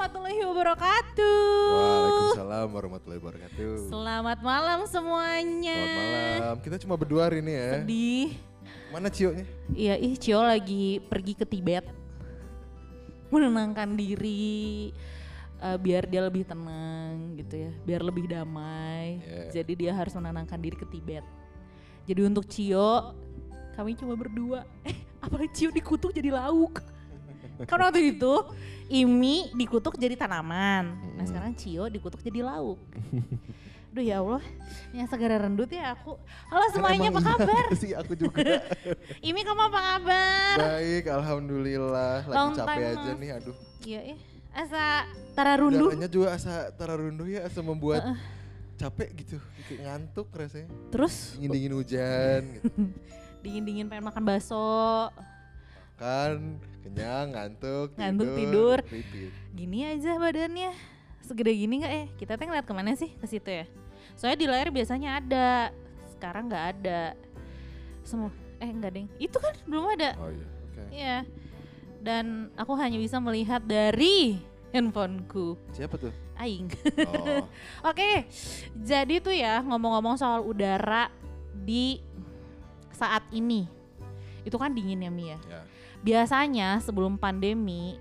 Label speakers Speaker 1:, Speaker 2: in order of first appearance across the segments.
Speaker 1: warahmatullahi wabarakatuh.
Speaker 2: Waalaikumsalam warahmatullahi wabarakatuh.
Speaker 1: Selamat malam semuanya.
Speaker 2: Selamat malam. Kita cuma berdua hari ini ya.
Speaker 1: Sedih.
Speaker 2: Mana Cio-nya?
Speaker 1: Iya, ih Cio lagi pergi ke Tibet. Menenangkan diri eh, biar dia lebih tenang gitu ya, biar lebih damai.
Speaker 2: Yeah.
Speaker 1: Jadi dia harus menenangkan diri ke Tibet. Jadi untuk Cio, kami cuma berdua. Eh, apalagi Cio dikutuk jadi lauk. Kan waktu itu Imi dikutuk jadi tanaman. Nah sekarang Cio dikutuk jadi lauk. Duh ya Allah, yang segera rendut ya aku. Halo semuanya, apa kabar?
Speaker 2: sih aku juga.
Speaker 1: Imi kamu apa kabar?
Speaker 2: Baik, alhamdulillah. Lagi
Speaker 1: Long
Speaker 2: capek
Speaker 1: time
Speaker 2: aja nih, aduh.
Speaker 1: Iya ih, asa Tara Rundu.
Speaker 2: Udaranya juga asa tararunduh ya, asa membuat capek gitu. Kayak ngantuk rasanya.
Speaker 1: Terus
Speaker 2: Dingin-dingin hujan gitu.
Speaker 1: dingin-dingin pengen makan bakso.
Speaker 2: Kan kenyang, ngantuk,
Speaker 1: Ngantuk, tidur.
Speaker 2: repeat.
Speaker 1: Gini aja badannya. Segede gini nggak eh? Kita teh ngeliat ke mana sih? Ke situ ya. Soalnya di layar biasanya ada. Sekarang nggak ada. Semua eh enggak ding. Itu kan belum ada.
Speaker 2: Oh iya, oke.
Speaker 1: Iya. Dan aku hanya bisa melihat dari handphoneku.
Speaker 2: Siapa tuh?
Speaker 1: Aing.
Speaker 2: Oh,
Speaker 1: Oke, jadi tuh ya ngomong-ngomong soal udara di saat ini, itu kan dingin ya Mi ya.
Speaker 2: Ya.
Speaker 1: Biasanya sebelum pandemi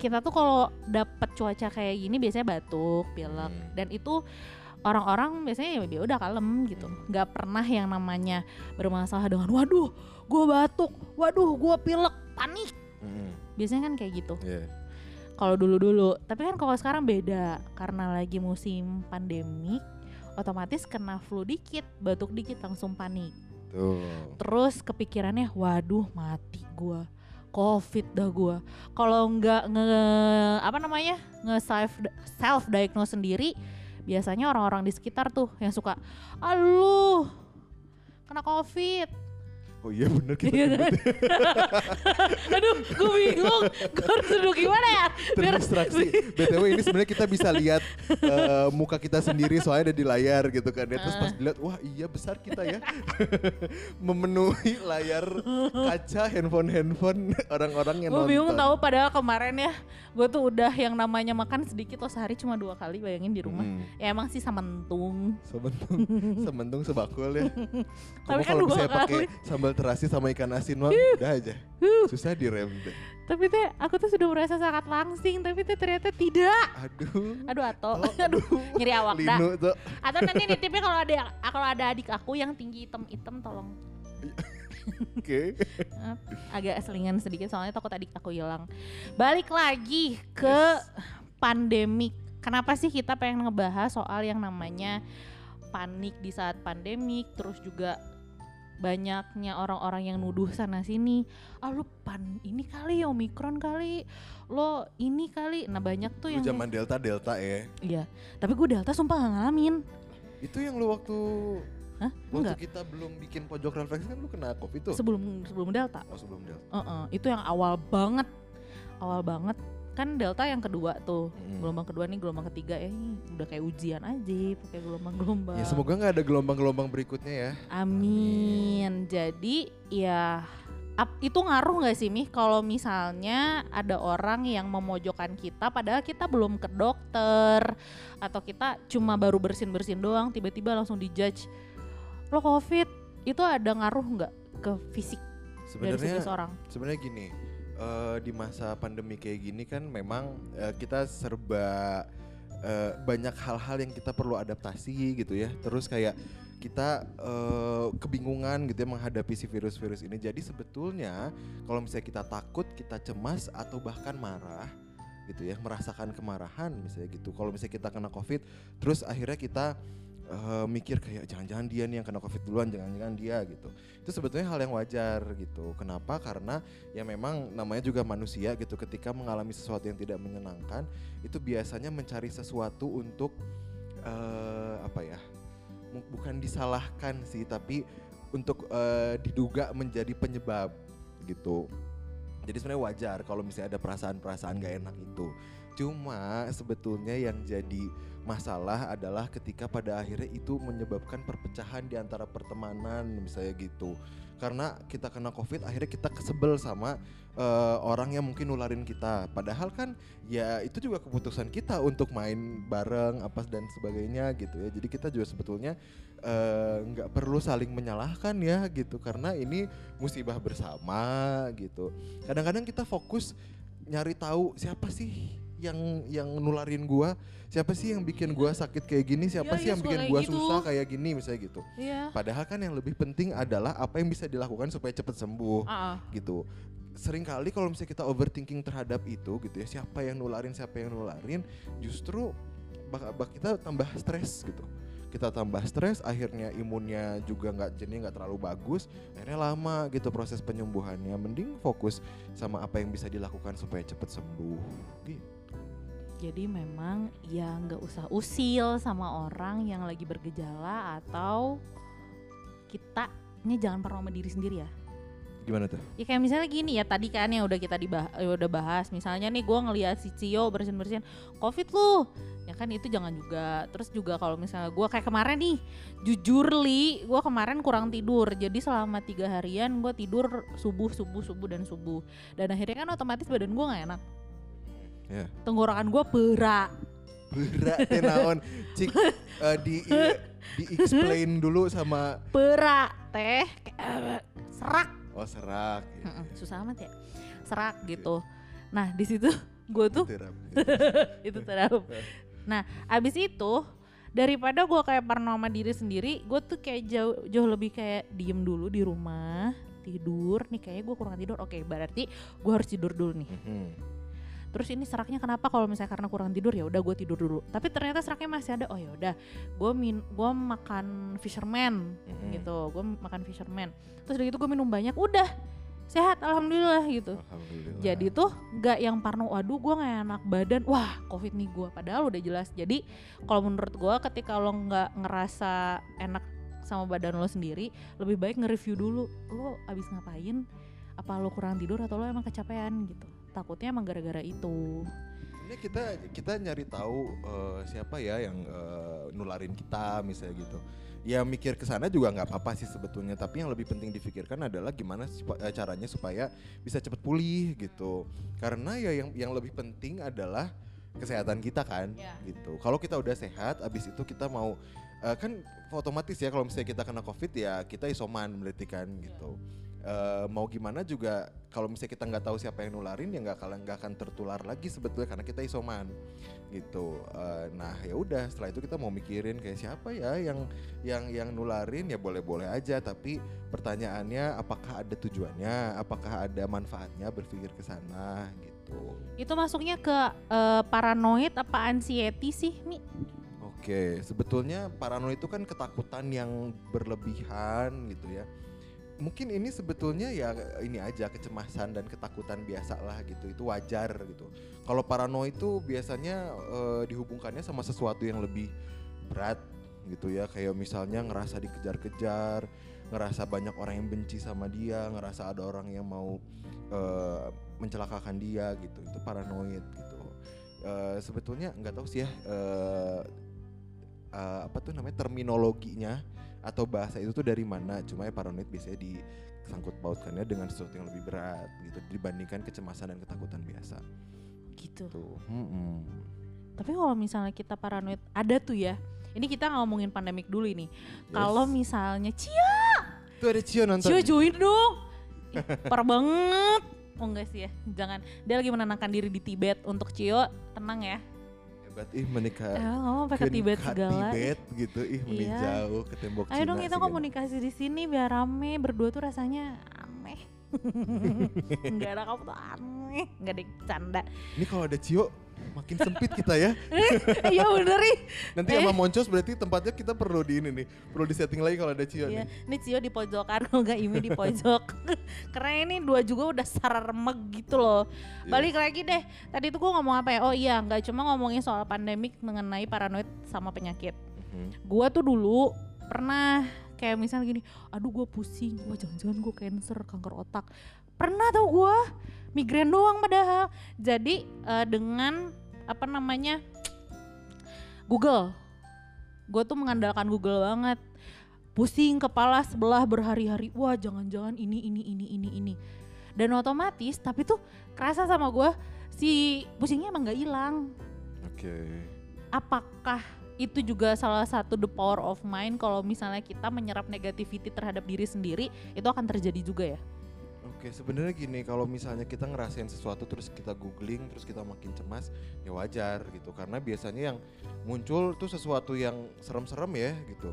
Speaker 1: kita tuh kalau dapet cuaca kayak gini biasanya batuk, pilek,
Speaker 2: Hmm.
Speaker 1: dan itu orang-orang biasanya ya udah kalem gitu, nggak pernah yang namanya bermasalah dengan waduh, gue batuk, waduh, gue pilek, panik.
Speaker 2: Mm-mm.
Speaker 1: Biasanya kan kayak gitu
Speaker 2: Iya.
Speaker 1: kalau dulu-dulu. Tapi kan kalau sekarang beda karena lagi musim pandemik, otomatis kena flu dikit, batuk dikit langsung panik.
Speaker 2: Tuh.
Speaker 1: Terus kepikirannya, waduh mati gua. Covid dah gua. Kalau nggak nge apa namanya? nge self self diagnose sendiri, biasanya orang-orang di sekitar tuh yang suka, "Aluh, kena Covid."
Speaker 2: Oh iya bener kita
Speaker 1: Iya kan? Aduh, gue bingung. Gue harus duduk gimana ya? Biar
Speaker 2: Terdistraksi. BTW ini sebenarnya kita bisa lihat eh, muka kita sendiri soalnya ada di layar gitu kan. ya. Terus
Speaker 1: Ah.
Speaker 2: pas dilihat, wah iya besar kita ya. Memenuhi layar kaca handphone-handphone orang-orang yang
Speaker 1: Gue
Speaker 2: nonton.
Speaker 1: bingung tahu padahal kemarin ya gue tuh udah yang namanya makan sedikit oh sehari cuma dua kali bayangin di rumah.
Speaker 2: Hmm.
Speaker 1: Ya emang sih sementung.
Speaker 2: Sementung, sementung sebakul ya.
Speaker 1: Tapi kan
Speaker 2: kalau
Speaker 1: dua
Speaker 2: misalnya pakai
Speaker 1: kali.
Speaker 2: sambal terasi sama ikan asin mah udah aja. Susah direm deh.
Speaker 1: Tapi teh aku tuh sudah merasa sangat langsing tapi teh ternyata tidak.
Speaker 2: Aduh.
Speaker 1: Aduh atau
Speaker 2: Oh,
Speaker 1: aduh nyeri awak dah.
Speaker 2: Tuh.
Speaker 1: Atau nanti nitipnya kalau ada kalau ada adik aku yang tinggi hitam-hitam tolong
Speaker 2: Oke.
Speaker 1: Eh, agak selingan sedikit soalnya takut adik aku hilang. Balik lagi ke pandemik. Kenapa sih kita pengen ngebahas soal yang namanya panik di saat pandemik, terus juga banyaknya orang-orang yang nuduh sana sini, ah lu pan ini kali omikron kali, lo ini kali, nah banyak tuh
Speaker 2: Lu
Speaker 1: yang
Speaker 2: zaman Delta Delta ya.
Speaker 1: iya, tapi gue delta sumpah gak ngalamin,
Speaker 2: Itu yang lu waktu
Speaker 1: hah?
Speaker 2: waktu
Speaker 1: enggak,
Speaker 2: kita belum bikin pojok refleksi kan lu kena covid tuh.
Speaker 1: sebelum sebelum delta,
Speaker 2: Oh sebelum Delta.
Speaker 1: Heeh, itu yang awal banget, awal banget kan delta yang kedua tuh.
Speaker 2: Mm.
Speaker 1: gelombang kedua nih gelombang ketiga ya udah kayak ujian aja pakai gelombang-gelombang.
Speaker 2: Ya semoga nggak ada gelombang-gelombang berikutnya ya.
Speaker 1: amin. Jadi ya ap- itu ngaruh nggak sih mih kalau misalnya ada orang yang memojokkan kita padahal kita belum ke dokter atau kita cuma baru bersin bersin doang tiba-tiba langsung dijudge lo covid itu ada ngaruh nggak ke fisik dari
Speaker 2: Sebenarnya
Speaker 1: seseorang
Speaker 2: sebenarnya gini eh, di masa pandemi kayak gini kan memang eh, kita serba eh, banyak hal-hal yang kita perlu adaptasi gitu ya. Terus kayak kita eh, kebingungan gitu ya menghadapi si virus-virus ini. Jadi sebetulnya kalau misalnya kita takut kita cemas atau bahkan marah gitu ya merasakan kemarahan misalnya gitu. Kalau misalnya kita kena covid terus akhirnya kita eh, mikir kayak jangan-jangan dia nih yang kena covid duluan jangan-jangan dia gitu itu sebetulnya hal yang wajar gitu. Kenapa? Karena ya memang namanya juga manusia gitu. Ketika mengalami sesuatu yang tidak menyenangkan itu biasanya mencari sesuatu untuk eh, apa ya bukan disalahkan sih tapi untuk eh, diduga menjadi penyebab gitu. Jadi sebenarnya wajar kalau misalnya ada perasaan-perasaan gak enak itu. Cuma sebetulnya yang jadi masalah adalah ketika pada akhirnya itu menyebabkan perpecahan di antara pertemanan misalnya gitu. Karena kita kena covid akhirnya kita kesebel sama eh, orang yang mungkin nularin kita. Padahal kan ya itu juga keputusan kita untuk main bareng apa dan sebagainya gitu ya. Jadi kita juga sebetulnya eh, nggak perlu saling menyalahkan ya gitu karena ini musibah bersama gitu. Kadang-kadang kita fokus nyari tahu siapa sih yang yang nularin gua, siapa sih yang bikin gua sakit kayak gini, siapa
Speaker 1: Iya,
Speaker 2: sih
Speaker 1: iya,
Speaker 2: yang bikin gua
Speaker 1: gitu.
Speaker 2: susah kayak gini misalnya gitu.
Speaker 1: Iya.
Speaker 2: Padahal kan yang lebih penting adalah apa yang bisa dilakukan supaya cepet sembuh
Speaker 1: Ah, ah.
Speaker 2: gitu. Seringkali kalau misalnya kita overthinking terhadap itu gitu ya, siapa yang nularin, siapa yang nularin, justru bak bak kita tambah stres gitu. Kita tambah stres, akhirnya imunnya juga nggak jadi nggak terlalu bagus, akhirnya lama gitu proses penyembuhannya. Mending fokus sama apa yang bisa dilakukan supaya cepet sembuh. Gitu.
Speaker 1: Jadi memang ya nggak usah usil sama orang yang lagi bergejala atau kitanya jangan pernah sama diri sendiri ya.
Speaker 2: Gimana tuh?
Speaker 1: Ya kayak misalnya gini ya tadi kan yang udah kita dibah eh, udah bahas. Misalnya nih gua ngelihat si Cio bersin bersin covid lu. Ya kan itu jangan juga. Terus juga kalau misalnya gua kayak kemarin nih jujur li gua kemarin kurang tidur. Jadi selama tiga harian gua tidur subuh subuh subuh dan subuh. Dan akhirnya kan otomatis badan gua nggak enak
Speaker 2: Ya.
Speaker 1: tenggorokan gua berak
Speaker 2: Berat teh naon. Cik eh, di di explain dulu sama
Speaker 1: berak teh eh, serak
Speaker 2: oh serak. ya.
Speaker 1: Susah amat ya serak gitu nah di situ gue tuh
Speaker 2: Terapi.
Speaker 1: itu terlalu nah abis itu daripada gue kayak parno sama diri sendiri gue tuh kayak jauh jauh lebih kayak diem dulu di rumah tidur nih kayaknya gue kurang tidur oke berarti gue harus tidur dulu nih
Speaker 2: Mhm.
Speaker 1: Terus ini seraknya kenapa? Kalau misalnya karena kurang tidur ya udah gue tidur dulu. Tapi ternyata seraknya masih ada. Oh ya udah. Gue min gue makan fisherman
Speaker 2: Mhm.
Speaker 1: gitu. Gue makan fisherman. Terus udah gitu gue minum banyak udah. Sehat alhamdulillah gitu.
Speaker 2: Alhamdulillah.
Speaker 1: jadi tuh nggak yang parno waduh gue nggak enak badan. Wah covid nih gue padahal udah jelas. Jadi kalau menurut gue ketika lo nggak ngerasa enak sama badan lo sendiri lebih baik nge-review dulu. Lo abis ngapain? Apa lo kurang tidur atau lo emang kecapean gitu takutnya emang gara-gara itu
Speaker 2: Ini kita kita nyari tahu eh, siapa ya yang eh, nularin kita misalnya gitu. Ya mikir ke sana juga nggak apa-apa sih sebetulnya, tapi yang lebih penting difikirkan adalah gimana eh, caranya supaya bisa cepet pulih gitu. Karena ya yang yang lebih penting adalah kesehatan kita kan
Speaker 1: Ya.
Speaker 2: gitu. Kalau kita udah sehat, abis itu kita mau eh, kan otomatis ya kalau misalnya kita kena covid ya kita isoman berarti kan gitu. Eh, mau gimana juga kalau misalnya kita nggak tahu siapa yang nularin ya nggak akan nggak akan tertular lagi sebetulnya karena kita isoman gitu. Eh, nah ya udah setelah itu kita mau mikirin kayak siapa ya yang yang yang nularin ya boleh-boleh aja tapi pertanyaannya apakah ada tujuannya, apakah ada manfaatnya berpikir ke sana gitu.
Speaker 1: itu masuknya ke eh, paranoid apa anxiety sih nih
Speaker 2: Oke, sebetulnya paranoid itu kan ketakutan yang berlebihan gitu ya. Mungkin ini sebetulnya ya ini aja kecemasan dan ketakutan biasa lah gitu. Itu wajar gitu. Kalau paranoid itu biasanya eh, dihubungkannya sama sesuatu yang lebih berat gitu ya. Kayak misalnya ngerasa dikejar-kejar, ngerasa banyak orang yang benci sama dia, ngerasa ada orang yang mau eh, mencelakakan dia gitu. Itu paranoid gitu. Eh, sebetulnya nggak tahu sih ya eh, eh, apa tuh namanya terminologinya atau bahasa itu tuh dari mana? Cuma ya paranoid biasanya disangkut pautkannya dengan sesuatu yang lebih berat gitu dibandingkan kecemasan dan ketakutan biasa.
Speaker 1: Gitu.
Speaker 2: Tuh Mm-mm.
Speaker 1: tapi kalau misalnya kita paranoid ada tuh ya. Ini kita ngomongin pandemik dulu ini.
Speaker 2: Yes.
Speaker 1: kalau misalnya Cia!
Speaker 2: Tuh ada Cio nonton.
Speaker 1: Cio join dong. Ih, parah banget. Oh enggak sih ya. Jangan. Dia lagi menenangkan diri di Tibet untuk Cio. Tenang ya
Speaker 2: hebat. Ih menikah
Speaker 1: eh ngomong pakai
Speaker 2: ke-
Speaker 1: Tibet segala
Speaker 2: Tibet gitu. Ih
Speaker 1: Iya.
Speaker 2: menjauh ke tembok
Speaker 1: ayo
Speaker 2: Cina
Speaker 1: dong kita
Speaker 2: segala.
Speaker 1: komunikasi di sini biar rame. Berdua tuh rasanya aneh. Nggak ada kamu tuh aneh. Nggak ada canda
Speaker 2: ini kalau ada Cio makin sempit kita ya
Speaker 1: iya bener nih
Speaker 2: nanti
Speaker 1: Eh.
Speaker 2: sama Moncos berarti tempatnya kita perlu di ini nih perlu di setting lagi kalau ada Cio
Speaker 1: Iya,
Speaker 2: nih
Speaker 1: ini Cio di pojokan kalau nggak Imi di pojok. Karena ini dua juga udah sararmeg gitu loh.
Speaker 2: Iya.
Speaker 1: Balik lagi deh. Tadi tuh gue ngomong apa ya? Oh iya, nggak cuma ngomongin soal pandemik mengenai paranoid sama penyakit.
Speaker 2: Mhm.
Speaker 1: Gua tuh dulu pernah kayak misalnya gini, aduh gue pusing, wah jangan-jangan gue cancer, kanker otak. Pernah tau gue, migrain doang padahal. Jadi eh, dengan apa namanya Google. Gue tuh mengandalkan Google banget. Pusing kepala sebelah berhari-hari. Wah jangan-jangan ini ini ini ini ini. Dan otomatis tapi tuh kerasa sama gue si pusingnya emang gak hilang.
Speaker 2: Oke.
Speaker 1: apakah itu juga salah satu the power of mind kalau misalnya kita menyerap negativity terhadap diri sendiri itu akan terjadi juga ya
Speaker 2: Oke, sebenarnya gini, kalau misalnya kita ngerasain sesuatu terus kita googling, terus kita makin cemas, ya wajar gitu. Karena biasanya yang muncul tuh sesuatu yang serem-serem ya gitu.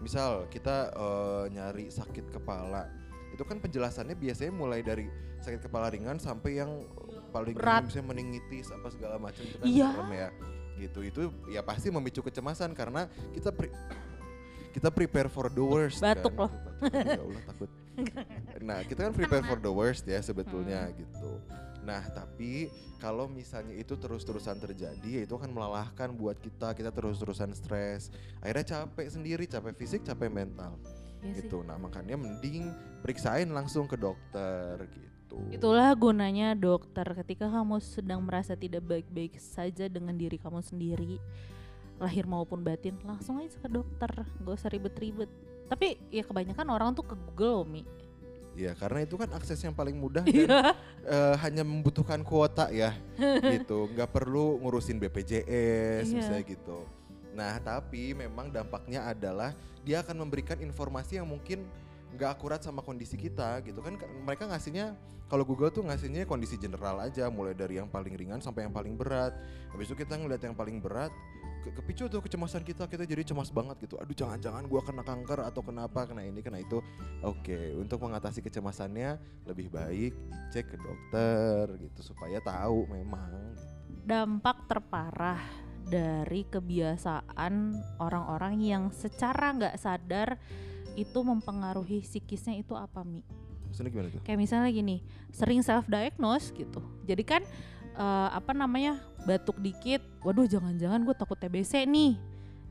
Speaker 2: Misal kita eh, nyari sakit kepala, itu kan penjelasannya biasanya mulai dari sakit kepala ringan sampai yang paling
Speaker 1: Berat.
Speaker 2: misalnya meningitis apa segala macam itu kan
Speaker 1: Iya.
Speaker 2: serem ya. Gitu. Itu ya pasti memicu kecemasan karena kita pre- kita prepare for the worst.
Speaker 1: Batuk
Speaker 2: kan.
Speaker 1: loh.
Speaker 2: Batuk, ya Allah takut. Nah, kita kan prepare for the worst ya sebetulnya
Speaker 1: Hmm.
Speaker 2: gitu. Nah, tapi kalau misalnya itu terus-terusan terjadi, ya itu akan melelahkan buat kita. Kita terus-terusan stres. Akhirnya capek sendiri, capek fisik, capek mental
Speaker 1: sih.
Speaker 2: gitu. Nah, makanya mending periksain langsung ke dokter gitu.
Speaker 1: Itulah gunanya dokter ketika kamu sedang merasa tidak baik-baik saja dengan diri kamu sendiri lahir maupun batin langsung aja ke dokter gak usah ribet-ribet tapi ya kebanyakan orang tuh ke Google loh, Mi.
Speaker 2: Ya, karena itu kan akses yang paling mudah dan
Speaker 1: Iya
Speaker 2: eh, hanya membutuhkan kuota ya gitu. Nggak perlu ngurusin BPJS
Speaker 1: Iya.
Speaker 2: misalnya gitu. Nah tapi memang dampaknya adalah dia akan memberikan informasi yang mungkin nggak akurat sama kondisi kita gitu kan. Ka- mereka ngasihnya kalau Google tuh ngasihnya kondisi general aja mulai dari yang paling ringan sampai yang paling berat. Habis itu kita ngeliat yang paling berat ke kepicu tuh kecemasan kita kita jadi cemas banget gitu. Aduh jangan-jangan gua kena kanker atau kenapa kena ini kena itu. Oke, untuk mengatasi kecemasannya lebih baik cek ke dokter gitu supaya tahu memang.
Speaker 1: dampak terparah dari kebiasaan orang-orang yang secara nggak sadar itu mempengaruhi psikisnya itu apa Mi?
Speaker 2: Maksudnya gimana tuh?
Speaker 1: kayak misalnya gini sering self diagnose gitu jadi kan eh, apa namanya batuk dikit waduh jangan-jangan gue takut TBC nih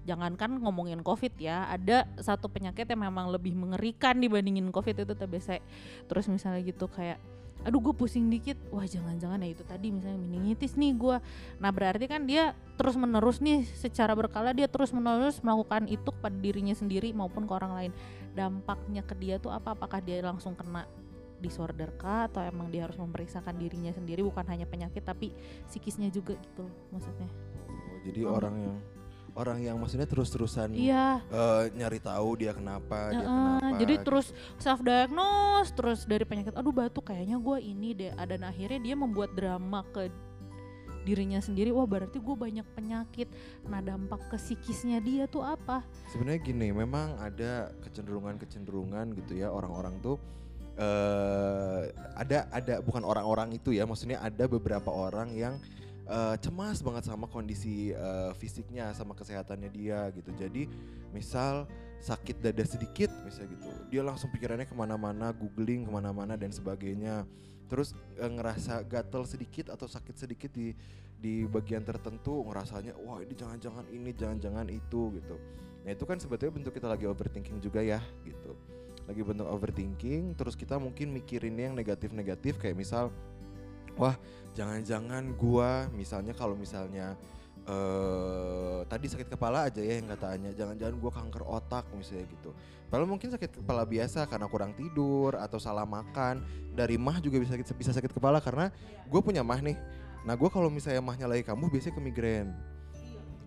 Speaker 1: jangankan ngomongin covid ya ada satu penyakit yang memang lebih mengerikan dibandingin covid itu TBC terus misalnya gitu kayak aduh gue pusing dikit. Wah jangan-jangan ya itu tadi misalnya meningitis nih gue nah berarti kan dia terus menerus nih secara berkala dia terus menerus melakukan itu kepada dirinya sendiri maupun ke orang lain. Dampaknya ke dia tuh apa? Apakah dia langsung kena disorder kah? Atau emang dia harus memeriksakan dirinya sendiri? Bukan hanya penyakit tapi psikisnya juga gitu loh maksudnya.
Speaker 2: Oh, jadi
Speaker 1: Oh.
Speaker 2: orang yang orang yang maksudnya terus-terusan
Speaker 1: iya
Speaker 2: eh, nyari tahu dia kenapa, dia
Speaker 1: Heeh,
Speaker 2: kenapa.
Speaker 1: jadi
Speaker 2: gitu.
Speaker 1: terus self diagnose terus dari penyakit aduh batuk kayaknya gue ini deh dan akhirnya dia membuat drama ke dirinya sendiri wah berarti gue banyak penyakit nah dampak ke psikisnya dia tuh apa
Speaker 2: sebenarnya gini, memang ada kecenderungan-kecenderungan gitu ya orang-orang tuh eh ada ada bukan orang-orang itu ya, maksudnya ada beberapa orang yang eh, cemas banget sama kondisi eh, fisiknya, sama kesehatannya dia gitu. Jadi misal sakit dada sedikit, misalnya gitu, dia langsung pikirannya ke mana-mana, googling ke mana-mana dan sebagainya. Terus eh, ngerasa gatel sedikit atau sakit sedikit di di bagian tertentu, ngerasanya wah ini jangan-jangan ini, jangan-jangan itu gitu. Nah itu kan sebetulnya bentuk kita lagi overthinking juga ya gitu. Lagi bentuk overthinking, terus kita mungkin mikirin yang negatif-negatif kayak misal, wah jangan-jangan gua misalnya kalau misalnya eh tadi sakit kepala aja ya yang kataannya, jangan-jangan gua kanker otak misalnya gitu. Padahal mungkin sakit kepala biasa karena kurang tidur atau salah makan. Dari mah juga bisa bisa sakit kepala karena gue punya mah nih. Nah gue kalau misalnya mahnya lagi kambuh biasanya ke migrain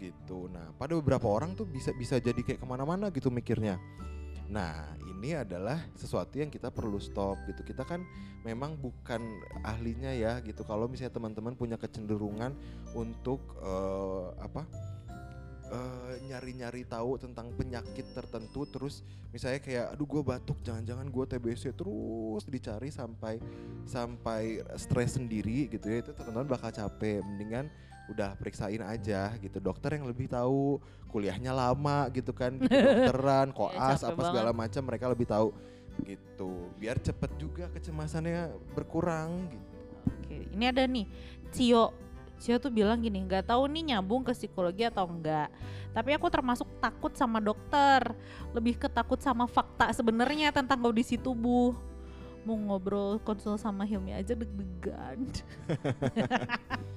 Speaker 2: gitu. Nah pada beberapa orang tuh bisa bisa jadi kayak ke mana-mana gitu mikirnya. Nah ini adalah sesuatu yang kita perlu stop gitu. Kita kan memang bukan ahlinya ya gitu. Kalau misalnya teman-teman punya kecenderungan untuk eh, apa eh, nyari-nyari tahu tentang penyakit tertentu, terus misalnya kayak aduh gue batuk, jangan-jangan gue TBC terus dicari sampai sampai stres sendiri gitu ya itu teman-teman bakal capek. Mendingan udah periksain aja gitu dokter yang lebih tahu kuliahnya lama gitu kan di kedokteran koas
Speaker 1: capek
Speaker 2: apa segala macam mereka lebih tahu gitu biar cepet juga kecemasannya berkurang gitu
Speaker 1: Oke, ini ada nih Cio. Cio tuh bilang gini, nggak tahu nih nyambung ke psikologi atau enggak. Tapi aku termasuk takut sama dokter, lebih ketakut sama fakta sebenarnya tentang kondisi tubuh. Mau ngobrol konsul sama Hilmi aja deg-degan.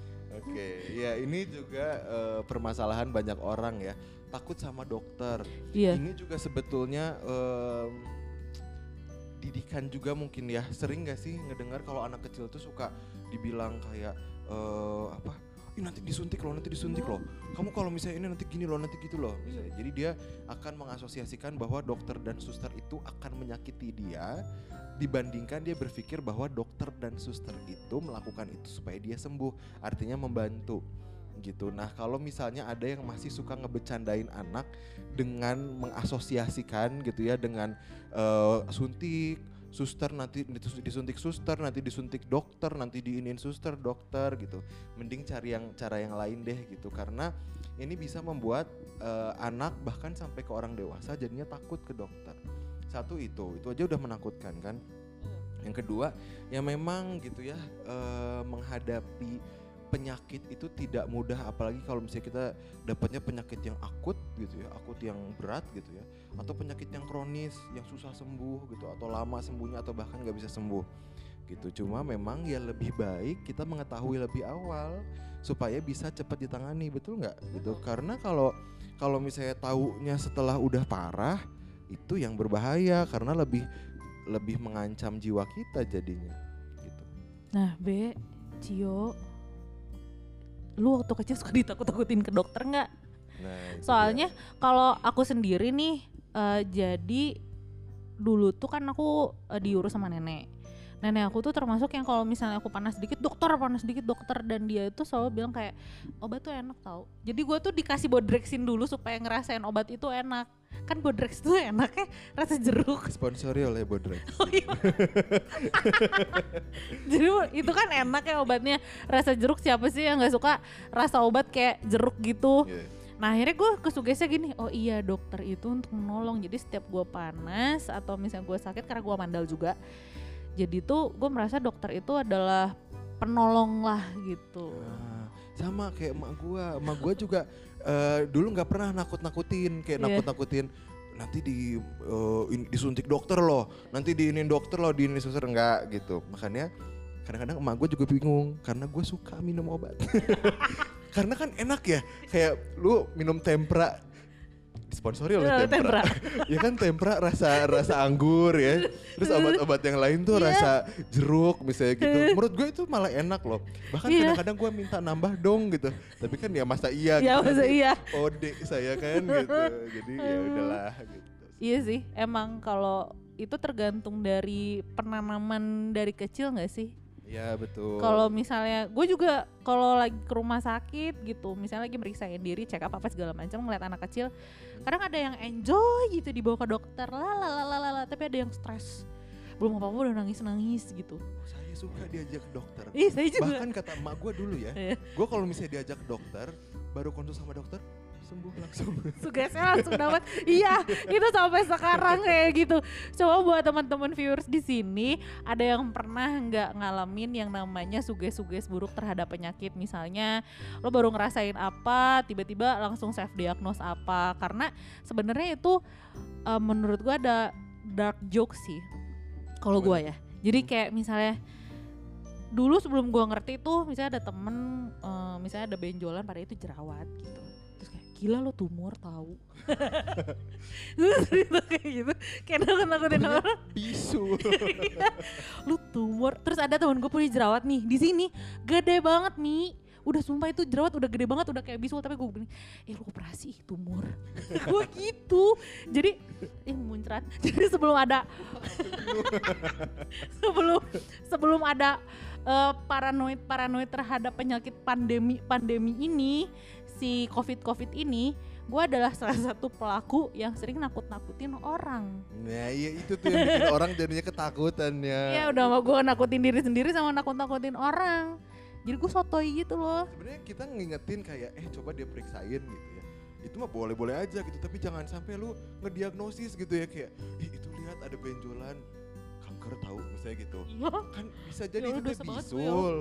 Speaker 2: Oke, ya ini juga eh, permasalahan banyak orang ya takut sama dokter.
Speaker 1: Iya.
Speaker 2: Ini juga sebetulnya em, didikan juga mungkin ya. Sering gak sih ngedengar kalau anak kecil tuh suka dibilang kayak eh, apa? Ih nanti disuntik loh, nanti disuntik loh. Kamu kalau misalnya ini nanti gini loh, nanti gitu loh. Misalnya. Jadi dia akan mengasosiasikan bahwa dokter dan suster itu akan menyakiti dia dibandingkan dia berpikir bahwa dokter dan suster itu melakukan itu supaya dia sembuh, artinya membantu gitu. Nah, kalau misalnya ada yang masih suka ngebecandain anak dengan mengasosiasikan gitu ya dengan eh, suntik suster nanti disuntik suster nanti disuntik dokter nanti diinin suster dokter gitu. Mending cari yang cara yang lain deh gitu. Karena ini bisa membuat eh, anak bahkan sampai ke orang dewasa jadinya takut ke dokter. Satu itu itu aja udah menakutkan kan? Yang kedua ya memang gitu ya eh, menghadapi penyakit itu tidak mudah. Apalagi kalau misalnya kita dapatnya penyakit yang akut gitu ya akut yang berat gitu ya atau penyakit yang kronis yang susah sembuh gitu atau lama sembuhnya atau bahkan nggak bisa sembuh. Gitu. Cuma memang ya lebih baik kita mengetahui lebih awal supaya bisa cepat ditangani betul nggak? Gitu. Karena kalau kalau misalnya taunya setelah udah parah itu yang berbahaya karena lebih lebih mengancam jiwa kita jadinya. Gitu.
Speaker 1: Nah, B, Cio, lu waktu kecil suka ditakut-takutin ke dokter nggak?
Speaker 2: nah
Speaker 1: Soalnya kalau aku sendiri nih, eh, jadi dulu tuh kan aku eh, diurus sama nenek. Nenek aku tuh termasuk yang kalau misalnya aku panas dikit dokter panas dikit dokter dan dia itu selalu bilang kayak obat tuh enak tau. Jadi gue tuh dikasih bodrexin dulu supaya ngerasain obat itu enak. Kan bodrex tuh enaknya rasa jeruk.
Speaker 2: sponsori oleh Bodrex
Speaker 1: Oh iya. Jadi itu kan enak ya obatnya rasa jeruk siapa sih yang nggak suka rasa obat kayak jeruk gitu.
Speaker 2: Iya.
Speaker 1: Nah akhirnya gue kesugesnya gini, oh iya dokter itu untuk menolong. Jadi setiap gue panas atau misalnya gue sakit karena gue mandal juga. Jadi tuh gue merasa dokter itu adalah penolong lah gitu.
Speaker 2: Ah, sama kayak emak gua emak gua juga eh, dulu nggak pernah nakut-nakutin kayak
Speaker 1: Iya.
Speaker 2: nakut-nakutin nanti di in- disuntik dokter loh nanti diinin dokter loh diinin suster enggak gitu makanya kadang-kadang emak gue juga bingung karena gue suka minum obat karena kan enak ya kayak lu minum tempra disponsori oleh
Speaker 1: Eh,
Speaker 2: tempra,
Speaker 1: tempra.
Speaker 2: ya kan tempra rasa rasa anggur ya terus obat-obat yang lain tuh
Speaker 1: Iya.
Speaker 2: rasa jeruk misalnya gitu menurut gue itu malah enak loh bahkan
Speaker 1: Iya.
Speaker 2: kadang-kadang gue minta nambah dong gitu tapi kan ya masa iya
Speaker 1: Ya
Speaker 2: gitu.
Speaker 1: masa iya.
Speaker 2: ode saya kan gitu jadi ya udahlah gitu
Speaker 1: Iya sih, emang kalau itu tergantung dari penanaman dari kecil nggak sih?
Speaker 2: Ya betul
Speaker 1: Kalau misalnya gue juga kalau lagi ke rumah sakit gitu, misalnya lagi meriksain diri, cek apa apa segala macam, ngeliat anak kecil, kadang ada yang enjoy gitu dibawa ke dokter, lah, tapi ada yang stres, belum apa apa udah nangis nangis gitu.
Speaker 2: saya suka diajak ke dokter
Speaker 1: Ih saya juga.
Speaker 2: bahkan kata emak gue dulu ya
Speaker 1: Iya.
Speaker 2: gue kalau misalnya diajak ke dokter baru konsul sama dokter sembuh langsung
Speaker 1: Sugesnya langsung dapat. iya, itu sampai sekarang kayak gitu. Coba buat teman-teman viewers di sini, ada yang pernah nggak ngalamin yang namanya suges-suges buruk terhadap penyakit misalnya lo baru ngerasain apa, tiba-tiba langsung self diagnose apa. Karena sebenarnya itu eh, menurut gua ada dark joke sih. Kalau gua ya. Jadi kayak misalnya dulu sebelum gua ngerti tuh misalnya ada temen eh, misalnya ada benjolan pada itu jerawat gitu gila lo tumor tahu cerita kayak gitu. Kayak nakut nakutin orang.
Speaker 2: bisu.
Speaker 1: Iya. lu tumor. Terus ada temen gue punya jerawat nih di sini. Gede banget mi. Udah sumpah itu jerawat udah gede banget udah kayak bisul. Tapi gue bilang eh lu operasi tumor. Gue gitu. Jadi eh muncrat. Jadi sebelum ada sebelum sebelum ada eh, paranoid paranoid terhadap penyakit pandemi pandemi ini si covid covid ini gue adalah salah satu pelaku yang sering nakut nakutin orang
Speaker 2: nah iya itu tuh yang bikin orang jadinya ketakutan ya
Speaker 1: Ya udah mau gue nakutin diri sendiri sama nakut-nakutin orang. Jadi gue sotoy gitu loh.
Speaker 2: sebenarnya kita ngingetin kayak eh coba dia periksain gitu ya itu mah boleh-boleh aja gitu tapi jangan sampai lu ngediagnosis gitu ya kayak ih itu lihat ada benjolan kanker tahu misalnya gitu
Speaker 1: Iya.
Speaker 2: kan bisa jadi
Speaker 1: Ya
Speaker 2: itu
Speaker 1: udah,
Speaker 2: tuh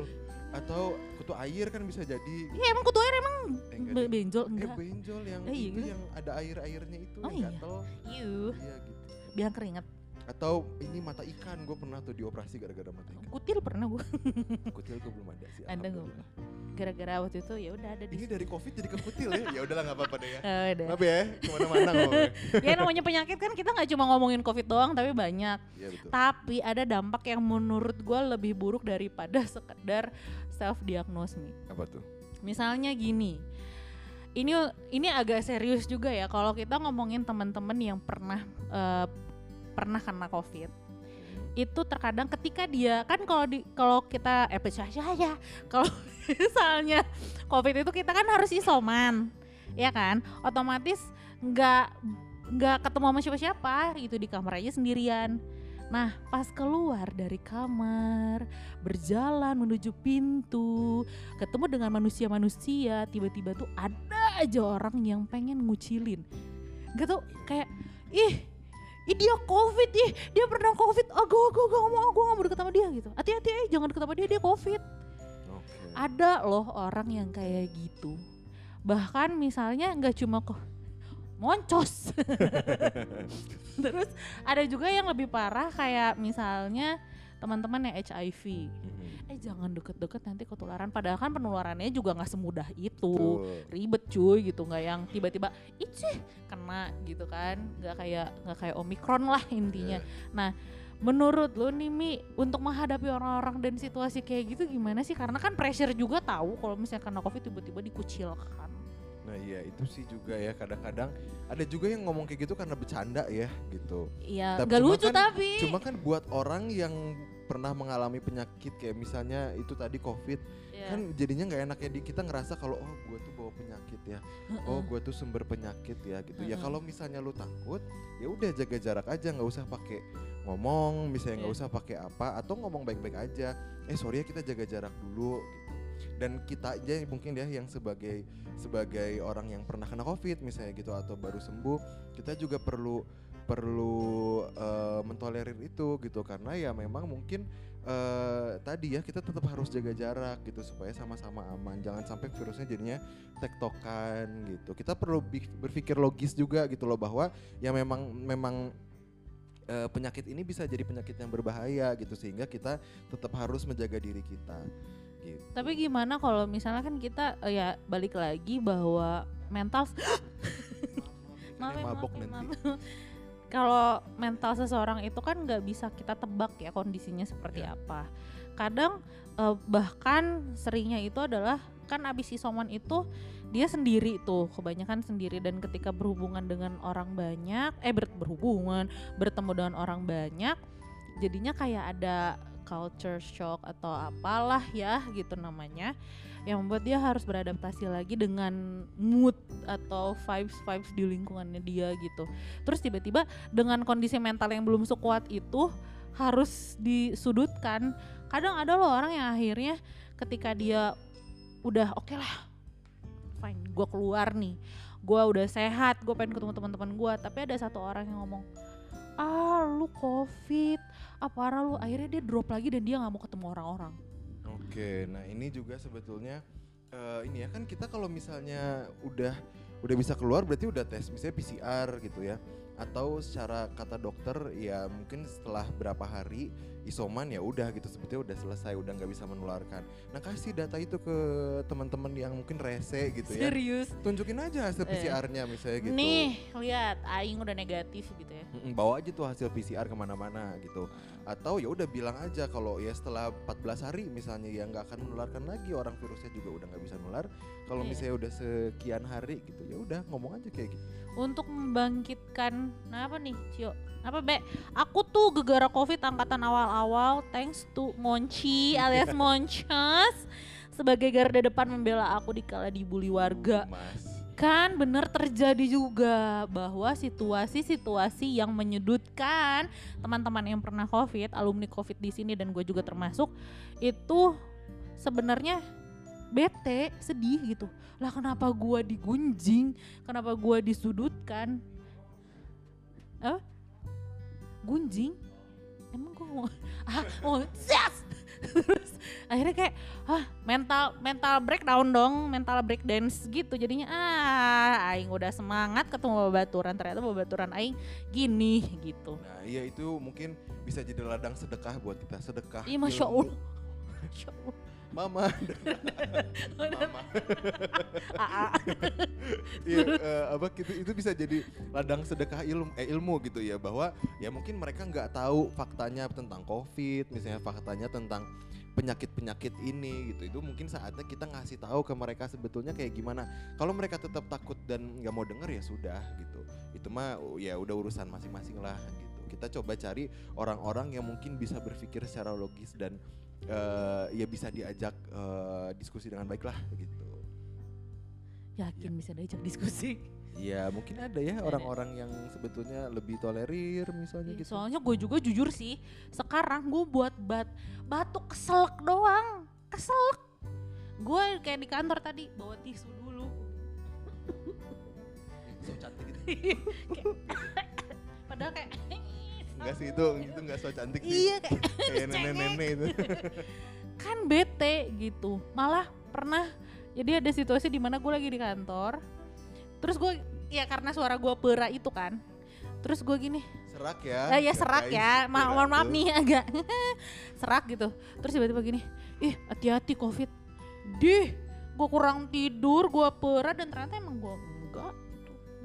Speaker 2: atau kutu air kan bisa jadi
Speaker 1: Iya emang kutu air emang
Speaker 2: Eh, enggak
Speaker 1: be-
Speaker 2: deh.
Speaker 1: benjol
Speaker 2: eh
Speaker 1: enggak.
Speaker 2: benjol yang
Speaker 1: Eh, iya
Speaker 2: itu
Speaker 1: gitu.
Speaker 2: yang ada air-airnya itu
Speaker 1: Oh,
Speaker 2: yang
Speaker 1: iya.
Speaker 2: gatel iya gitu
Speaker 1: biar keringet.
Speaker 2: Atau ini mata ikan, gue pernah tuh dioperasi gara-gara mata ikan.
Speaker 1: Kutil pernah gue.
Speaker 2: Kutil gue belum ada sih.
Speaker 1: Ada
Speaker 2: alhamdulillah.
Speaker 1: Gara-gara waktu itu ya udah ada di.
Speaker 2: Ini dari covid jadi ke kutil ya? Ya udahlah nggak apa-apa deh ya.
Speaker 1: Eh, udah.
Speaker 2: Maaf ya, ke mana-mana
Speaker 1: ya namanya penyakit kan kita nggak cuma ngomongin covid doang tapi banyak.
Speaker 2: Iya betul.
Speaker 1: Tapi ada dampak yang menurut gue lebih buruk daripada sekedar self diagnose nih.
Speaker 2: Apa tuh?
Speaker 1: Misalnya gini, ini ini agak serius juga ya kalau kita ngomongin teman-teman yang pernah eh, pernah kena covid. Itu terkadang ketika dia kan kalau di kalau kita eh ya kalau misalnya covid itu kita kan harus isoman ya kan? Otomatis nggak nggak ketemu sama siapa-siapa gitu di kamar aja sendirian. Nah pas keluar dari kamar berjalan menuju pintu ketemu dengan manusia-manusia tiba-tiba tuh ada aja orang yang pengen ngucilin. Gitu kayak ih Ih dia covid ih. Dia pernah covid. Ah gue gue gue mau gue gak mau deket sama dia gitu. Hati-hati eh jangan deket sama dia dia covid.
Speaker 2: Oke.
Speaker 1: ada loh orang yang kayak gitu. Bahkan misalnya nggak cuma kok moncos terus ada juga yang lebih parah kayak misalnya teman-teman yang HIV
Speaker 2: Mhm.
Speaker 1: eh jangan deket-deket nanti ketularan. Padahal kan penularannya juga nggak semudah itu.
Speaker 2: Betul.
Speaker 1: ribet cuy gitu. Nggak yang tiba-tiba ih kena gitu kan. Nggak kayak nggak kayak omikron lah intinya.
Speaker 2: Iya.
Speaker 1: nah menurut lo nih Mi untuk menghadapi orang-orang dan situasi kayak gitu gimana sih? Karena kan pressure juga tahu kalau misalnya kena covid tiba-tiba dikucilkan
Speaker 2: Nah iya itu sih juga ya kadang-kadang ada juga yang ngomong kayak gitu karena bercanda ya gitu.
Speaker 1: iya
Speaker 2: Tapi cuma
Speaker 1: lucu
Speaker 2: kan-
Speaker 1: tapi.
Speaker 2: Cuma kan buat orang yang pernah mengalami penyakit kayak misalnya itu tadi covid
Speaker 1: Iya.
Speaker 2: kan jadinya nggak enaknya di kita ngerasa kalau oh gue tuh bawa penyakit ya. Oh gue tuh sumber penyakit ya gitu. Ya kalau misalnya lu takut ya udah jaga jarak aja nggak usah pakai ngomong misalnya nggak
Speaker 1: Iya.
Speaker 2: usah pakai apa atau ngomong baik-baik aja. Eh sorry ya kita jaga jarak dulu gitu dan kita aja mungkin ya yang sebagai sebagai orang yang pernah kena covid misalnya gitu atau baru sembuh kita juga perlu perlu eh, mentolerir itu gitu. Karena ya memang mungkin eh, tadi ya kita tetap harus jaga jarak gitu supaya sama-sama aman. Jangan sampai virusnya jadinya tektokan gitu. Kita perlu berpikir logis juga gitu loh bahwa ya memang memang eh, penyakit ini bisa jadi penyakit yang berbahaya gitu. Sehingga kita tetap harus menjaga diri kita gitu
Speaker 1: Tapi gimana kalau misalnya kan kita eh, ya balik lagi bahwa mental Maaf ya,
Speaker 2: mabok
Speaker 1: maaf
Speaker 2: nanti.
Speaker 1: Kalau mental seseorang itu kan nggak bisa kita tebak ya kondisinya seperti
Speaker 2: Ya.
Speaker 1: apa. Kadang eh, bahkan seringnya itu adalah kan abis isoman itu dia sendiri tuh kebanyakan sendiri dan ketika berhubungan dengan orang banyak eh ber- berhubungan bertemu dengan orang banyak jadinya kayak ada culture shock atau apalah ya gitu namanya yang membuat dia harus beradaptasi lagi dengan mood atau vibes vibes di lingkungannya dia gitu. Terus tiba-tiba dengan kondisi mental yang belum sekuat itu harus disudutkan. Kadang ada loh orang yang akhirnya ketika dia udah oke lah fine gue keluar nih. Gue udah sehat gue pengen ketemu teman-teman gue tapi ada satu orang yang ngomong ah lu covid. Apa parah lu. Akhirnya dia drop lagi dan dia nggak mau ketemu orang-orang.
Speaker 2: Oke, nah ini juga sebetulnya eh, ini ya kan kita kalau misalnya udah udah bisa keluar berarti udah tes misalnya PCR gitu ya. Atau secara kata dokter ya mungkin setelah berapa hari isoman ya udah gitu sebetulnya udah selesai udah nggak bisa menularkan. Nah kasih data itu ke teman-teman yang mungkin rese gitu ya.
Speaker 1: serius
Speaker 2: Tunjukin aja hasil
Speaker 1: Eh.
Speaker 2: PCR-nya misalnya gitu.
Speaker 1: nih lihat aing udah negatif gitu ya
Speaker 2: bawa aja tuh hasil PCR ke mana-mana gitu atau ya udah bilang aja kalau ya setelah 14 hari misalnya ya nggak akan menularkan lagi orang virusnya juga udah nggak bisa nular. Kalau
Speaker 1: Iya.
Speaker 2: misalnya udah sekian hari gitu ya udah ngomong aja kayak gitu.
Speaker 1: Untuk membangkitkan nah apa nih Cio? Apa be? Aku tuh gegara covid angkatan awal-awal thanks to Monci alias Moncos sebagai garda depan membela aku di kala dibully warga.
Speaker 2: Mas
Speaker 1: kan bener terjadi juga bahwa situasi-situasi yang menyudutkan teman-teman yang pernah covid alumni covid di sini dan gue juga termasuk itu sebenarnya bete sedih gitu. Lah kenapa gue digunjing? Kenapa gue disudutkan? Apa gunjing? Emang gue mau ah oh yes terus akhirnya kayak ah mental mental breakdown dong mental break dance gitu jadinya ah aing udah semangat ketemu babaturan ternyata babaturan aing gini gitu
Speaker 2: Nah, iya itu mungkin bisa jadi ladang sedekah buat kita, sedekah.
Speaker 1: Iya, Masya. Allah. Masya Allah.
Speaker 2: Mama. Mama.
Speaker 1: Ah.
Speaker 2: Iya, eh, apa gitu itu bisa jadi ladang sedekah ilmu eh ilmu gitu ya bahwa ya mungkin mereka nggak tahu faktanya tentang covid misalnya faktanya tentang penyakit-penyakit ini gitu itu mungkin saatnya kita ngasih tahu ke mereka sebetulnya kayak gimana kalau mereka tetap takut dan nggak mau denger ya sudah gitu itu mah oh, ya udah urusan masing-masing lah gitu kita coba cari orang-orang yang mungkin bisa berpikir secara logis dan eh, ya bisa diajak eh, diskusi dengan baik lah gitu.
Speaker 1: Yakin bisa diajak diskusi?
Speaker 2: Ya mungkin ada ya orang-orang yang sebetulnya lebih tolerir misalnya
Speaker 1: Iya,
Speaker 2: gitu.
Speaker 1: soalnya gue juga jujur sih sekarang gue buat bat batuk keselak doang keselak. Gue kayak di kantor tadi bawa tisu dulu.
Speaker 2: So cantik gitu.
Speaker 1: Padahal kayak
Speaker 2: Enggak sih itu itu enggak so cantik sih.
Speaker 1: iya kayak
Speaker 2: Kayak nenek-nenek itu.
Speaker 1: kan bete gitu malah pernah jadi ada situasi di mana gue lagi di kantor terus gue ya karena suara gue pera itu kan terus gue gini
Speaker 2: Serak ya.
Speaker 1: Ah, ya serak ya, Ma mohon maaf nih agak serak gitu. Terus tiba-tiba gini, ih hati-hati covid. Dih, gue kurang tidur, gue pera dan ternyata emang gue enggak.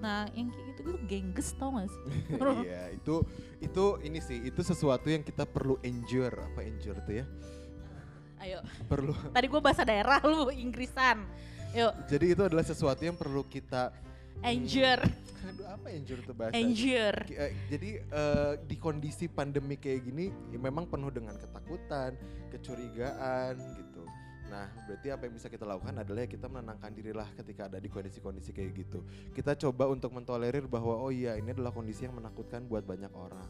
Speaker 1: Gitu. Nah yang kayak gitu itu gengges tau gak sih?
Speaker 2: Iya, itu itu ini sih, itu sesuatu yang kita perlu endure. Apa endure tuh ya?
Speaker 1: Ayo,
Speaker 2: Perlu.
Speaker 1: tadi gue bahasa daerah lu Inggrisan. Yuk,
Speaker 2: Jadi itu adalah sesuatu yang perlu kita
Speaker 1: endure,
Speaker 2: Aduh, apa endure tuh bahasa?
Speaker 1: endure.
Speaker 2: Eh, Jadi eh, di kondisi pandemi kayak gini ya memang penuh dengan ketakutan, kecurigaan gitu. Nah, berarti apa yang bisa kita lakukan adalah ya kita menenangkan dirilah ketika ada di kondisi-kondisi kayak gitu. Kita coba untuk mentolerir bahwa oh iya ini adalah kondisi yang menakutkan buat banyak orang.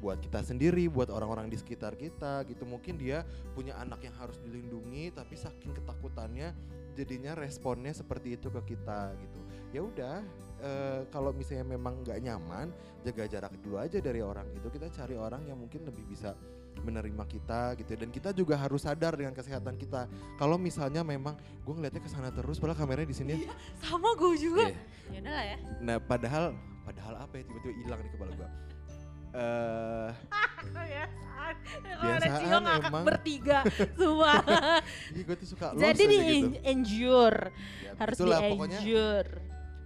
Speaker 2: Buat kita sendiri, buat orang-orang di sekitar kita gitu. Mungkin dia punya anak yang harus dilindungi tapi saking ketakutannya jadinya responnya seperti itu ke kita gitu. Ya udah, eh, kalau misalnya memang nggak nyaman, jaga jarak dulu aja dari orang itu. Kita cari orang yang mungkin lebih bisa menerima kita gitu dan kita juga harus sadar dengan kesehatan kita. Kalau misalnya memang gue ngeliatnya ke sana terus, padahal kameranya di sini.
Speaker 1: Sama gue juga.
Speaker 2: Iya.
Speaker 1: Ya lah ya.
Speaker 2: Nah, padahal padahal apa ya tiba-tiba hilang di kepala gue. Eh,
Speaker 1: Kebiasaan. Kalau ada
Speaker 2: Biasaan
Speaker 1: Cio ngakak
Speaker 2: emang.
Speaker 1: bertiga semua.
Speaker 2: iya gue tuh suka
Speaker 1: Jadi di
Speaker 2: gitu.
Speaker 1: endure,
Speaker 2: Ya,
Speaker 1: harus di
Speaker 2: itulah, pokoknya
Speaker 1: endure.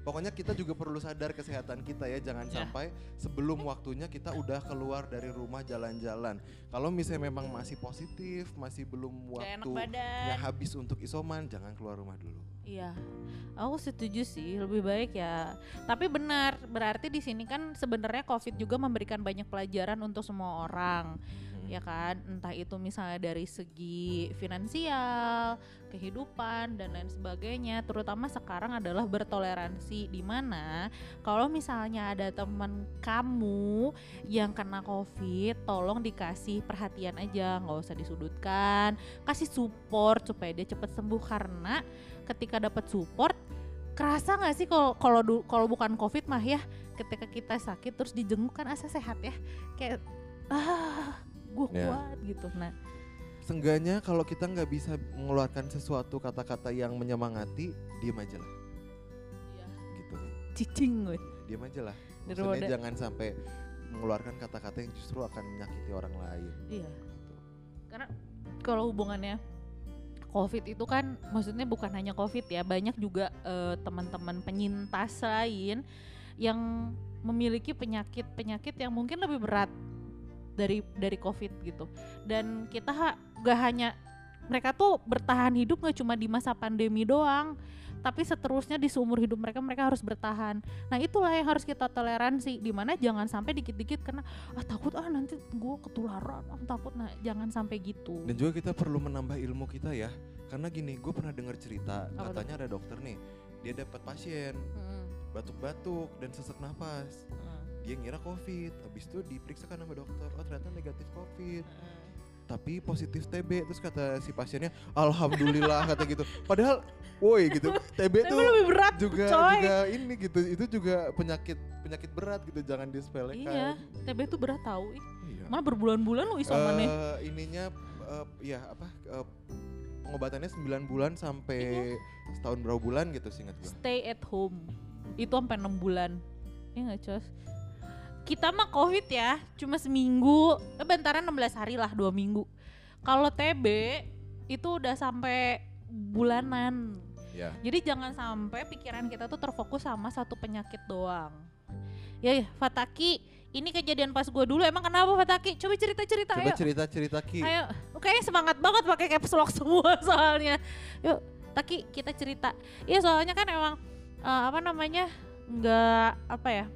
Speaker 2: Pokoknya kita juga perlu sadar kesehatan kita ya, jangan
Speaker 1: Ya.
Speaker 2: sampai sebelum waktunya kita udah keluar dari rumah jalan-jalan. Kalau misalnya memang masih positif, masih belum
Speaker 1: enak
Speaker 2: waktunya habis untuk isoman, jangan keluar rumah dulu.
Speaker 1: Iya, aku setuju sih. Lebih baik ya. Tapi benar, berarti di sini kan sebenarnya COVID juga memberikan banyak pelajaran untuk semua orang, ya kan? Entah itu misalnya dari segi finansial, kehidupan dan lain sebagainya. Terutama sekarang adalah bertoleransi, di mana kalau misalnya ada teman kamu yang kena COVID, tolong dikasih perhatian aja, nggak usah disudutkan, kasih support supaya dia cepat sembuh. Karena ketika dapat support kerasa nggak sih kalau kalau kalau bukan covid mah ya ketika kita sakit terus dijenguk kan asa sehat ya. Kayak ah gue
Speaker 2: Ya.
Speaker 1: kuat gitu nah
Speaker 2: Seenggaknya kalau kita nggak bisa mengeluarkan sesuatu kata-kata yang menyemangati, diam aja lah, gitu.
Speaker 1: cicing gue
Speaker 2: Diam aja lah. Maksudnya jangan sampai mengeluarkan kata-kata yang justru akan menyakiti orang lain.
Speaker 1: iya
Speaker 2: Gitu.
Speaker 1: karena kalau hubungannya covid itu kan maksudnya bukan hanya covid ya banyak juga eh, teman-teman penyintas lain yang memiliki penyakit-penyakit yang mungkin lebih berat dari dari covid gitu dan kita ha- gak hanya mereka tuh bertahan hidup nggak cuma di masa pandemi doang tapi seterusnya di seumur hidup mereka mereka harus bertahan nah itulah yang harus kita toleransi di mana jangan sampai dikit-dikit karena ah takut ah nanti gue ketularan ah takut nah jangan sampai gitu
Speaker 2: Dan juga kita perlu menambah ilmu kita ya. Karena gini, gue pernah dengar cerita,
Speaker 1: tuh?
Speaker 2: katanya ada dokter nih, dia dapat pasien batuk-batuk dan sesak napas.
Speaker 1: mm,
Speaker 2: Dia ngira COVID, habis itu diperiksa kan sama dokter, oh ternyata negatif COVID,
Speaker 1: mm.
Speaker 2: tapi positif TB. Terus kata si pasiennya, alhamdulillah kata gitu. Padahal, woi gitu, TB tuh
Speaker 1: lebih berat
Speaker 2: juga
Speaker 1: coy.
Speaker 2: juga ini gitu, itu juga penyakit penyakit berat gitu, jangan disepelekan.
Speaker 1: iya TB itu berat tahu ih
Speaker 2: Iya.
Speaker 1: mana berbulan-bulan lu isomannya
Speaker 2: Eh, ininya eh, ya apa eh, pengobatannya 9 bulan sampai
Speaker 1: Iya.
Speaker 2: setahun berapa bulan gitu singkat gua.
Speaker 1: stay at home itu sampai enam bulan ya nggak cos kita mah covid ya cuma seminggu eh bentaran 16 hari lah dua minggu kalau TB itu udah sampai bulanan
Speaker 2: Ya.
Speaker 1: jadi jangan sampai pikiran kita tuh terfokus sama satu penyakit doang ya ya, Fataki ini kejadian pas gue dulu emang kenapa Fataki coba cerita cerita
Speaker 2: Coba
Speaker 1: ayo
Speaker 2: cerita-cerita Ki.
Speaker 1: Ayo, kayaknya semangat banget pakai caps lock semua soalnya. Yuk, Taki kita cerita. Iya soalnya kan emang eh, apa namanya nggak apa ya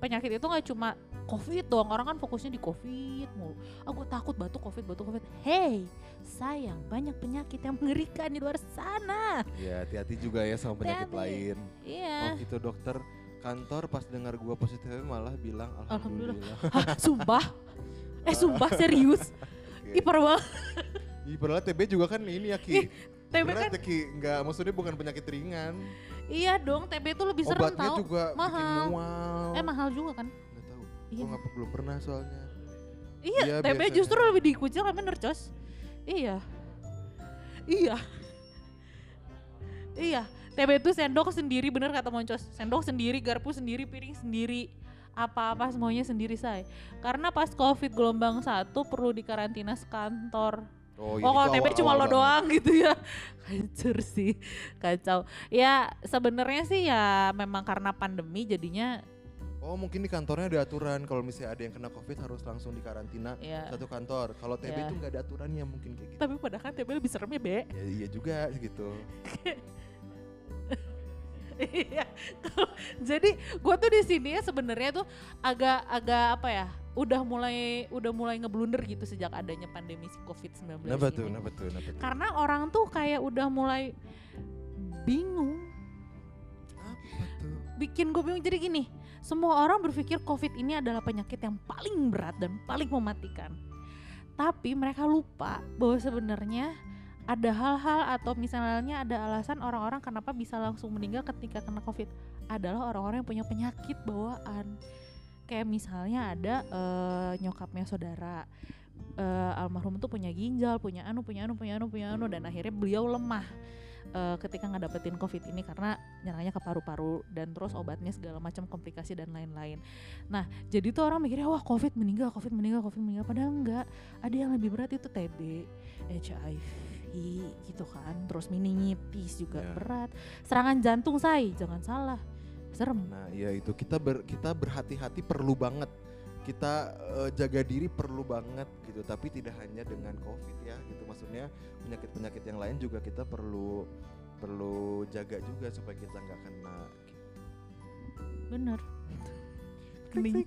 Speaker 1: penyakit itu nggak cuma covid doang orang kan fokusnya di covid mulu. Aku takut batuk covid batuk covid. Hey, sayang banyak penyakit yang mengerikan di luar sana.
Speaker 2: Ya, hati-hati juga ya sama penyakit
Speaker 1: Hati-hati.
Speaker 2: lain.
Speaker 1: Iya.
Speaker 2: Oh gitu dokter kantor pas dengar gua positif malah bilang
Speaker 1: Alhamdulillah.
Speaker 2: alhamdulillah.
Speaker 1: Hah, sumpah? Eh sumpah serius?
Speaker 2: Oke.
Speaker 1: Ih parah banget.
Speaker 2: Ih, padahal TB juga kan ini ya Ki.
Speaker 1: TB
Speaker 2: Berat
Speaker 1: kan
Speaker 2: ya, Ki. Nggak, maksudnya bukan penyakit ringan.
Speaker 1: Iya dong TB itu lebih serem
Speaker 2: Obatnya
Speaker 1: tau.
Speaker 2: juga
Speaker 1: Mahal.
Speaker 2: mual.
Speaker 1: Eh mahal juga kan?
Speaker 2: Nggak tahu.
Speaker 1: Iya.
Speaker 2: Nggak belum pernah soalnya.
Speaker 1: Iya,
Speaker 2: Iya,
Speaker 1: TB
Speaker 2: biasanya.
Speaker 1: justru lebih dikucilkan bener, Cos. Iya. Iya. Iya, TB itu sendok sendiri bener kata Moncos. Sendok sendiri, garpu sendiri, piring sendiri. Apa-apa semuanya sendiri, say. Karena pas Covid gelombang satu perlu dikarantina sekantor.
Speaker 2: Oh,
Speaker 1: Oh, kalau TB cuma lo
Speaker 2: awal-awal
Speaker 1: doang gitu ya. Hancur sih, kacau. Ya sebenarnya sih ya memang karena pandemi jadinya
Speaker 2: banget. Oh mungkin di kantornya ada aturan kalau misalnya ada yang kena covid harus langsung dikarantina
Speaker 1: ya.
Speaker 2: satu kantor. Kalau TB
Speaker 1: Iya.
Speaker 2: itu nggak ada aturannya mungkin kayak gitu.
Speaker 1: Tapi padahal kan TB lebih serem ya, Be.
Speaker 2: Ya iya juga gitu.
Speaker 1: Iya. Jadi gue tuh di sini ya sebenarnya tuh agak agak apa ya? Udah mulai udah mulai ngeblunder gitu sejak adanya pandemi si Covid-19
Speaker 2: Kenapa
Speaker 1: ini.
Speaker 2: tuh? Kenapa tuh? Kenapa tuh?
Speaker 1: Karena orang tuh kayak udah mulai bingung.
Speaker 2: Apa tuh?
Speaker 1: Bikin gue bingung jadi gini. Semua orang berpikir Covid ini adalah penyakit yang paling berat dan paling mematikan. Tapi mereka lupa bahwa sebenarnya ada hal-hal atau misalnya ada alasan orang-orang kenapa bisa langsung meninggal ketika kena covid? Adalah orang-orang yang punya penyakit bawaan. Kayak misalnya ada eh, nyokapnya saudara. Eh, almarhum tuh punya ginjal punya anu punya anu punya anu punya anu dan akhirnya beliau lemah eh, ketika ngedapetin covid ini karena nyerangnya ke paru-paru dan terus obatnya segala macam komplikasi dan lain-lain. Nah jadi tuh orang mikirnya wah covid meninggal covid meninggal covid meninggal. Padahal enggak ada yang lebih berat itu TB HIV gitu kan terus meningitis juga
Speaker 2: Ya.
Speaker 1: berat serangan jantung say jangan salah serem
Speaker 2: Nah, ya itu kita ber, kita berhati-hati perlu banget. Kita eh, jaga diri perlu banget gitu, tapi tidak hanya dengan Covid ya gitu. Maksudnya penyakit-penyakit yang lain juga kita perlu perlu jaga juga supaya kita nggak kena.
Speaker 1: bener
Speaker 2: Krik.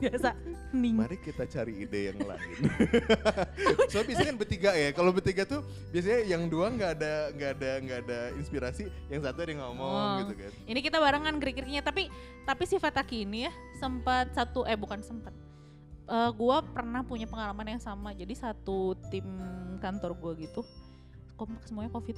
Speaker 1: biasa hening
Speaker 2: Mari kita cari ide yang lain. so biasanya kan bertiga ya. Kalau bertiga tuh biasanya yang dua nggak ada nggak ada nggak ada inspirasi, yang satu ada yang ngomong
Speaker 1: Oh.
Speaker 2: gitu kan.
Speaker 1: ini kita barengan gerik-geriknya tapi tapi sifat Aki ini ya sempat satu eh bukan sempat Eh gua pernah punya pengalaman yang sama jadi satu tim kantor gua gitu kompak semuanya covid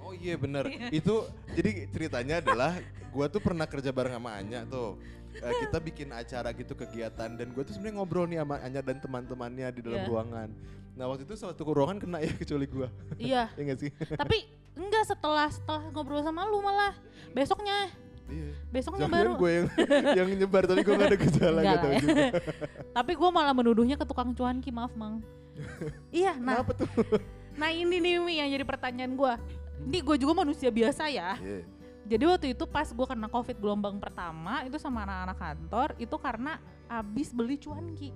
Speaker 2: Oh iya bener, itu jadi ceritanya adalah gua tuh pernah kerja bareng sama Anya tuh. Eh, kita bikin acara gitu kegiatan dan gue tuh sebenarnya ngobrol nih sama Anya dan teman-temannya di dalam
Speaker 1: Iya.
Speaker 2: ruangan. Nah waktu itu satu ruangan kena ya kecuali gua,
Speaker 1: iya
Speaker 2: ya nggak sih?
Speaker 1: tapi enggak setelah setelah ngobrol sama lu malah besoknya
Speaker 2: Iya.
Speaker 1: besoknya
Speaker 2: Jangan
Speaker 1: baru
Speaker 2: gue yang yang nyebar tapi gue gak ada gejala gak tahu juga.
Speaker 1: tapi gua malah menuduhnya ke tukang cuanki maaf mang iya nah
Speaker 2: Kenapa tuh?
Speaker 1: nah ini nih Mi, yang jadi pertanyaan gua ini gue juga manusia biasa ya
Speaker 2: Iya.
Speaker 1: Jadi waktu itu pas gue kena covid gelombang pertama itu sama anak-anak kantor itu karena abis beli cuanki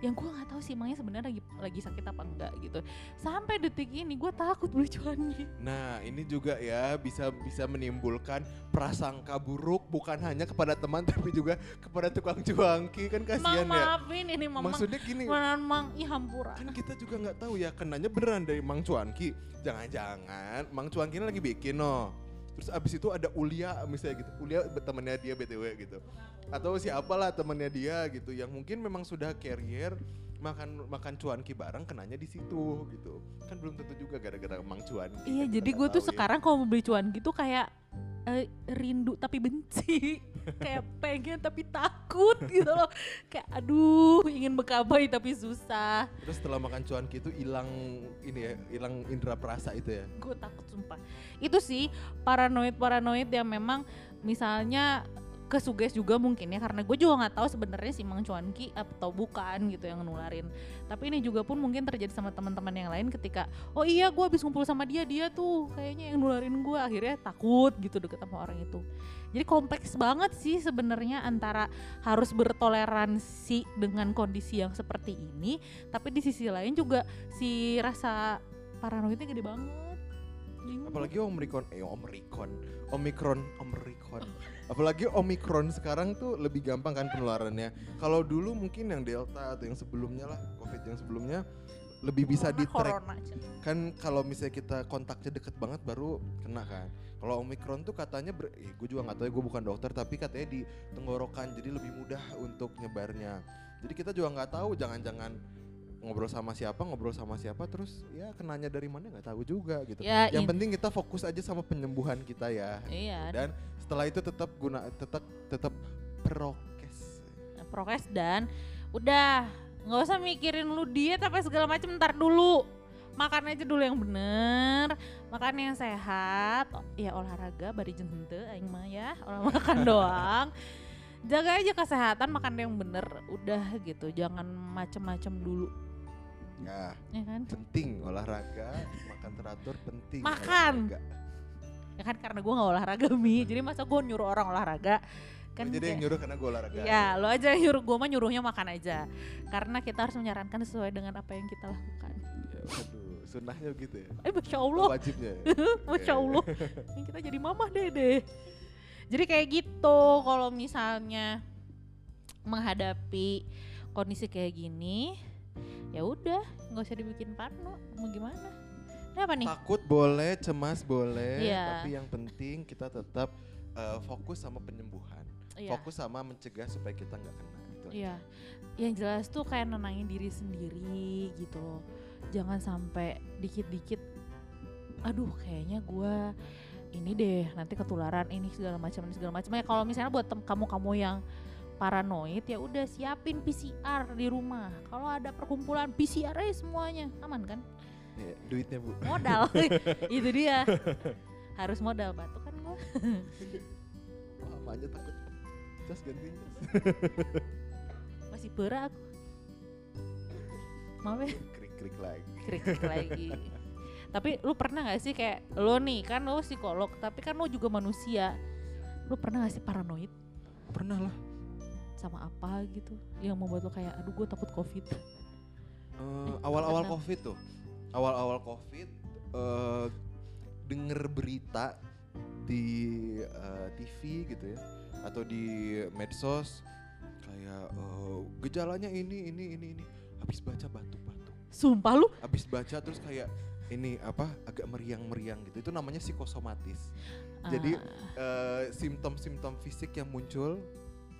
Speaker 1: yang gue nggak tahu sih emangnya sebenarnya lagi lagi sakit apa enggak gitu. Sampai detik ini gue takut cuanki
Speaker 2: Nah ini juga ya bisa bisa menimbulkan prasangka buruk bukan hanya kepada teman tapi juga kepada tukang cuangki kan
Speaker 1: mang
Speaker 2: kasihan ya.
Speaker 1: maafin ini mamang
Speaker 2: Maksudnya gini,
Speaker 1: mang ih hampura.
Speaker 2: Kan kita juga nggak tahu ya kenanya beneran dari Mang Cuanki. Jangan-jangan Mang Cuanki ini lagi bikin no terus abis itu ada Ulia misalnya gitu. Ulia temannya dia btw gitu. Atau siapalah temannya dia gitu yang mungkin memang sudah carrier makan makan cuanki bareng kenanya di situ gitu. Kan belum tentu juga gara-gara Mang Cuanki
Speaker 1: iya
Speaker 2: kan
Speaker 1: jadi gue tuh sekarang kalau mau beli cuanki tuh kayak eh, rindu tapi benci. Kayak pengen tapi takut gitu loh. Kayak aduh ingin berkabai tapi susah.
Speaker 2: Terus setelah makan cuanki itu hilang ini ya, hilang indera perasa itu ya.
Speaker 1: gue takut sumpah. Itu sih paranoid paranoid yang memang misalnya kesuges juga mungkin ya karena gue juga nggak tahu sebenarnya si Mang Cuanki atau bukan gitu yang nularin. Tapi ini juga pun mungkin terjadi sama teman-teman yang lain ketika oh iya gue habis ngumpul sama dia dia tuh kayaknya yang nularin gue akhirnya takut gitu deket sama orang itu. Jadi kompleks banget sih sebenarnya antara harus bertoleransi dengan kondisi yang seperti ini tapi di sisi lain juga si rasa paranoidnya gede banget. Bingung.
Speaker 2: Apalagi Omikron, eh Omikron, Omikron, Omikron. Apalagi Omikron sekarang tuh lebih gampang kan penularannya. Kalau dulu mungkin yang Delta atau yang sebelumnya lah, Covid yang sebelumnya lebih bisa
Speaker 1: Corona,
Speaker 2: di track.
Speaker 1: corona aja.
Speaker 2: Kan kalau misalnya kita kontaknya deket banget baru kena kan. Kalau Omikron tuh katanya, ber, eh, gue juga nggak tahu ya, gue bukan dokter, tapi katanya di tenggorokan, jadi lebih mudah untuk nyebarnya. Jadi kita juga nggak tahu, jangan-jangan ngobrol sama siapa, ngobrol sama siapa, terus ya kenanya dari mana nggak tahu juga gitu.
Speaker 1: Ya,
Speaker 2: Yang
Speaker 1: in-
Speaker 2: penting kita fokus aja sama penyembuhan kita ya.
Speaker 1: Iya,
Speaker 2: Dan setelah itu tetap guna, tetap tetap prokes.
Speaker 1: prokes dan udah nggak usah mikirin lu diet apa segala macam ntar dulu makan aja dulu yang bener makan yang sehat ya olahraga bari jeung henteu aing mah ya olah makan doang jaga aja kesehatan makan yang bener udah gitu jangan macem-macem dulu
Speaker 2: Ya,
Speaker 1: ya kan
Speaker 2: penting olahraga, makan teratur penting.
Speaker 1: Makan.
Speaker 2: olahraga.
Speaker 1: Ya kan karena gue nggak olahraga mi jadi masa gue nyuruh orang olahraga kan
Speaker 2: Jadi yang nyuruh karena gue olahraga.
Speaker 1: Ya, lo aja yang nyuruh gue mah nyuruhnya makan aja. Karena kita harus menyarankan sesuai dengan apa yang kita lakukan.
Speaker 2: Ya, waduh, sunnahnya begitu ya.
Speaker 1: Eh, masya Allah,
Speaker 2: Wajibnya. ya?
Speaker 1: masya Allah. Ini kita jadi mamah dede. Jadi kayak gitu, kalau misalnya menghadapi kondisi kayak gini, ya udah, nggak usah dibikin parno. Mau gimana? Ini apa nih?
Speaker 2: Takut boleh, cemas boleh,
Speaker 1: Iya.
Speaker 2: tapi yang penting kita tetap eh, fokus sama penyembuhan.
Speaker 1: Iya.
Speaker 2: Fokus sama mencegah supaya kita nggak kena. Itu aja.
Speaker 1: Iya, yang jelas tuh kayak nenangin diri sendiri gitu loh. Jangan sampai dikit-dikit, aduh kayaknya gua ini deh nanti ketularan ini segala macam segala macam. Ya kalau misalnya buat tem- kamu-kamu yang paranoid ya udah siapin PCR di rumah. Kalau ada perkumpulan PCR aja semuanya aman kan?
Speaker 2: Iya, duitnya bu.
Speaker 1: Modal itu dia harus modal batu kan gua.
Speaker 2: Mama aja takut. Gantiin. Jas.
Speaker 1: Masih berak. Mau ya?
Speaker 2: Krik-krik lagi.
Speaker 1: krik-krik lagi. Tapi lu pernah gak sih kayak lo nih kan lo psikolog tapi kan lo juga manusia. Lu pernah gak sih paranoid
Speaker 2: Pernah lah.
Speaker 1: sama apa gitu yang membuat lo kayak aduh gue takut covid.
Speaker 2: Eh, awal-awal
Speaker 1: pernah.
Speaker 2: covid tuh awal-awal covid eh denger berita di eh, TV gitu ya atau di medsos kayak eh, gejalanya ini ini ini ini. Habis baca batuk-batuk.
Speaker 1: Sumpah lu?
Speaker 2: habis baca terus kayak ini apa agak meriang-meriang gitu. Itu namanya psikosomatis. Jadi,
Speaker 1: Ah,
Speaker 2: Eh, simptom-simptom fisik yang muncul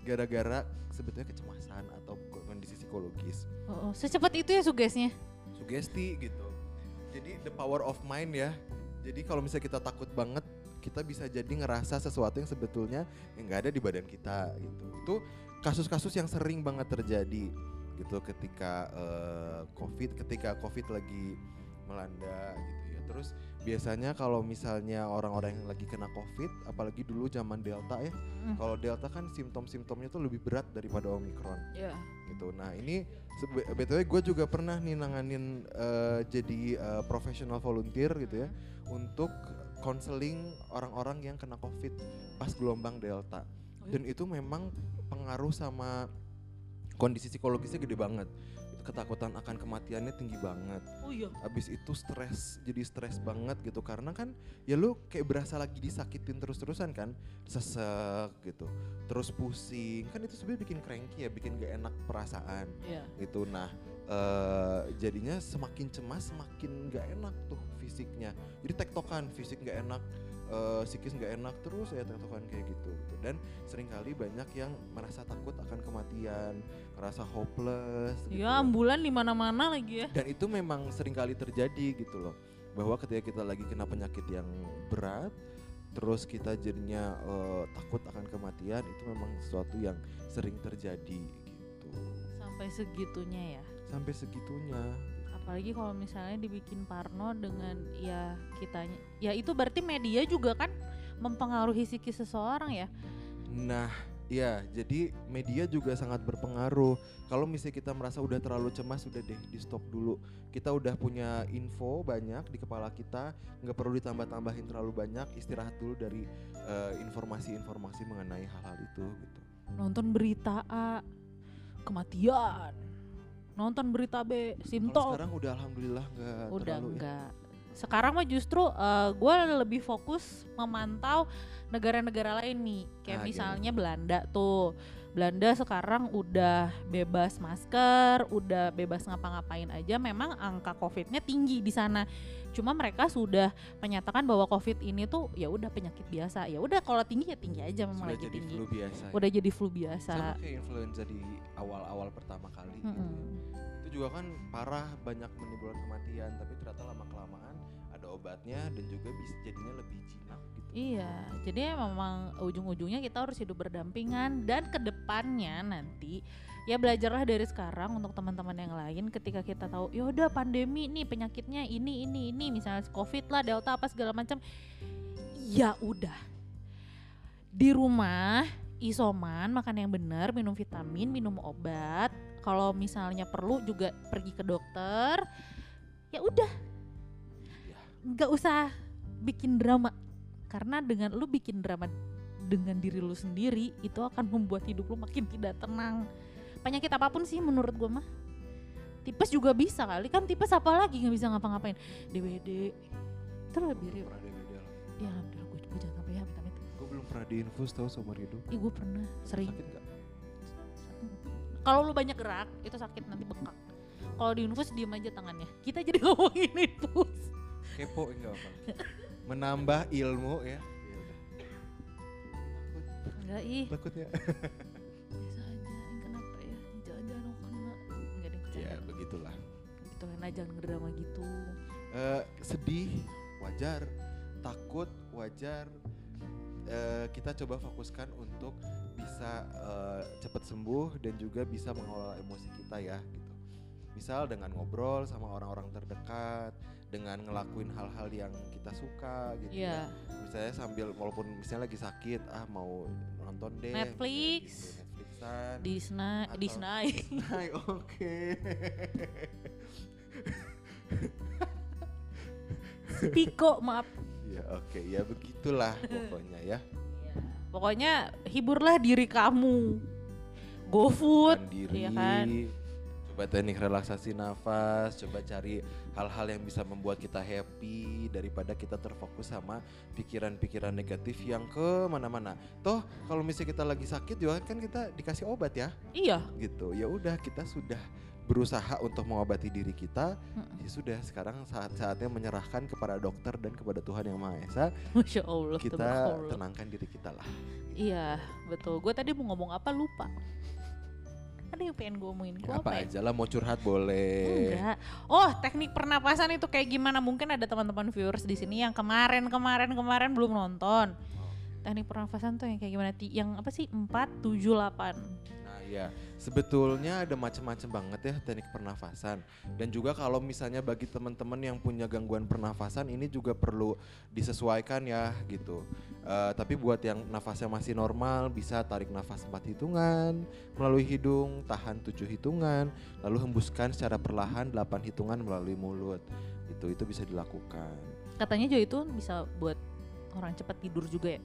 Speaker 2: gara-gara sebetulnya kecemasan atau kondisi psikologis.
Speaker 1: Oh, oh, secepat itu ya sugesnya.
Speaker 2: sugesti gitu. Jadi the power of mind ya. Jadi kalau misalnya kita takut banget, kita bisa jadi ngerasa sesuatu yang sebetulnya yang nggak ada di badan kita gitu. Itu kasus-kasus yang sering banget terjadi gitu ketika eh, COVID, ketika COVID lagi melanda gitu. Terus biasanya kalau misalnya orang-orang yang lagi kena COVID, apalagi dulu zaman Delta ya,
Speaker 1: Hmm.
Speaker 2: kalau Delta kan simptom-simptomnya tuh lebih berat daripada Omicron
Speaker 1: Ya.
Speaker 2: gitu. Nah ini btw gue juga pernah nih nanganin eh, jadi eh, professional volunteer gitu ya untuk konseling orang-orang yang kena covid pas gelombang delta. Dan itu memang pengaruh sama kondisi psikologisnya gede banget. Ketakutan akan kematiannya tinggi banget.
Speaker 1: Oh iya.
Speaker 2: Abis itu stres, jadi stres banget gitu karena kan ya lu kayak berasa lagi disakitin terus-terusan kan, sesek gitu, terus pusing, kan itu sebenarnya bikin cranky ya, bikin gak enak perasaan
Speaker 1: Iya.
Speaker 2: gitu. Nah eh, jadinya semakin cemas semakin gak enak tuh fisiknya, jadi tektokan fisik gak enak, eh, psikis gak enak terus ya tektokan kayak gitu. gitu. Dan sering kali banyak yang merasa takut akan kematian, merasa hopeless. gitu
Speaker 1: Ya ambulan di mana-mana lagi ya.
Speaker 2: dan itu memang sering kali terjadi gitu loh bahwa ketika kita lagi kena penyakit yang berat terus kita jadinya eh, takut akan kematian itu memang sesuatu yang sering terjadi gitu
Speaker 1: Sampai segitunya ya.
Speaker 2: sampai segitunya
Speaker 1: Apalagi kalau misalnya dibikin parno dengan ya kitanya. Ya itu berarti media juga kan mempengaruhi psikis seseorang ya.
Speaker 2: Nah, ya, jadi media juga sangat berpengaruh. Kalau misalnya kita merasa udah terlalu cemas, udah deh di stop dulu. Kita udah punya info banyak di kepala kita, nggak perlu ditambah-tambahin terlalu banyak. Istirahat dulu dari eh, informasi-informasi mengenai hal-hal itu. Gitu.
Speaker 1: Nonton berita A, kematian. Nonton berita B, simptom.
Speaker 2: sekarang udah alhamdulillah nggak
Speaker 1: Udah
Speaker 2: terlalu ya.
Speaker 1: enggak. Sekarang mah justru gue lebih fokus memantau negara-negara lain nih. Kayak
Speaker 2: Ah,
Speaker 1: misalnya Belanda tuh. Belanda sekarang udah bebas masker, udah bebas ngapa-ngapain aja. Memang angka COVID-nya tinggi di sana. Cuma mereka sudah menyatakan bahwa COVID ini tuh ya udah penyakit biasa. Ya udah kalau tinggi ya tinggi aja memang
Speaker 2: Sudah
Speaker 1: lagi
Speaker 2: jadi
Speaker 1: tinggi.
Speaker 2: flu biasa. ya.
Speaker 1: Udah jadi flu biasa.
Speaker 2: Sama kayak influenza di awal-awal pertama kali. gitu.
Speaker 1: Mm-mm.
Speaker 2: Itu juga kan parah banyak menimbulkan kematian, tapi ternyata lama kelamaan ada obatnya dan juga bisa jadinya lebih jinak gitu.
Speaker 1: Iya, jadi memang ujung-ujungnya kita harus hidup berdampingan dan ke depannya nanti ya belajarlah dari sekarang untuk teman-teman yang lain ketika kita tahu ya udah pandemi nih penyakitnya ini ini ini. Misalnya covid lah delta apa segala macam. Ya udah. Di rumah isoman makan yang benar minum vitamin minum obat. Kalau misalnya perlu juga pergi ke dokter ya udah.
Speaker 2: Ya.
Speaker 1: nggak usah bikin drama. Karena dengan lu bikin drama dengan diri lu sendiri itu akan membuat hidup lu makin tidak tenang penyakit apa pun sih menurut gue mah. Tipes juga bisa kali kan tipes apa lagi nggak bisa ngapa-ngapain? DBD itu lebih real
Speaker 2: Pernah DBD lah.
Speaker 1: ya alhamdulillah gue juga jangan sampai ya amit amit
Speaker 2: Gue belum pernah diinfus tau seumur hidup.
Speaker 1: ih gue pernah sering.
Speaker 2: Sakit gak?
Speaker 1: kalau lu banyak gerak itu sakit nanti bengkak. Kalau di infus diem aja tangannya. Kita jadi ngomongin infus.
Speaker 2: Kepo enggak apa Menambah ilmu ya. Ya
Speaker 1: enggak ih.
Speaker 2: Takut ya.
Speaker 1: ya bercanda
Speaker 2: begitulah.
Speaker 1: gitu Lena jangan ngedrama gitu
Speaker 2: Eh, sedih wajar, takut wajar. Eh, kita coba fokuskan untuk bisa eh, cepat sembuh dan juga bisa mengelola emosi kita ya gitu. Misal dengan ngobrol sama orang-orang terdekat, dengan ngelakuin hal-hal yang kita suka gitu
Speaker 1: Iya.
Speaker 2: ya. Misalnya sambil walaupun misalnya lagi sakit, ah mau nonton deh misalnya
Speaker 1: Netflix.
Speaker 2: gitu,
Speaker 1: Disney
Speaker 2: Atau-
Speaker 1: Disney.
Speaker 2: Hai, oke.
Speaker 1: Piko maaf.
Speaker 2: Ya oke, ya begitulah pokoknya ya.
Speaker 1: pokoknya hiburlah diri kamu. GoFood iya kan?
Speaker 2: Coba teknik relaksasi nafas, coba cari hal-hal yang bisa membuat kita happy daripada kita terfokus sama pikiran-pikiran negatif yang ke mana-mana. Toh kalau misalnya kita lagi sakit juga kan kita dikasih obat ya,
Speaker 1: iya.
Speaker 2: Gitu. Ya udah kita sudah berusaha untuk mengobati diri kita, ya sudah sekarang saat-saatnya menyerahkan kepada dokter dan kepada Tuhan yang Maha Esa,
Speaker 1: Masya Allah
Speaker 2: kita tenangkan diri kita lah.
Speaker 1: iya betul. Gue tadi mau ngomong apa lupa yang pengen gue omongin gue apa,
Speaker 2: apa
Speaker 1: ya?
Speaker 2: aja lah mau curhat boleh.
Speaker 1: Enggak. Oh, teknik pernapasan itu kayak gimana? Mungkin ada teman-teman viewers di sini yang kemarin kemarin kemarin belum nonton. Teknik pernapasan tuh yang kayak gimana? Ti- Yang apa sih? 4 7 8.
Speaker 2: Nah ya, sebetulnya ada macam-macam banget ya teknik pernafasan. Dan juga kalau misalnya bagi teman-teman yang punya gangguan pernafasan ini juga perlu disesuaikan ya gitu. Eh, tapi buat yang nafasnya masih normal bisa tarik nafas 4 hitungan melalui hidung, tahan 7 hitungan, lalu hembuskan secara perlahan 8 hitungan melalui mulut. Itu itu bisa dilakukan.
Speaker 1: Katanya juga itu bisa buat orang cepat tidur juga ya.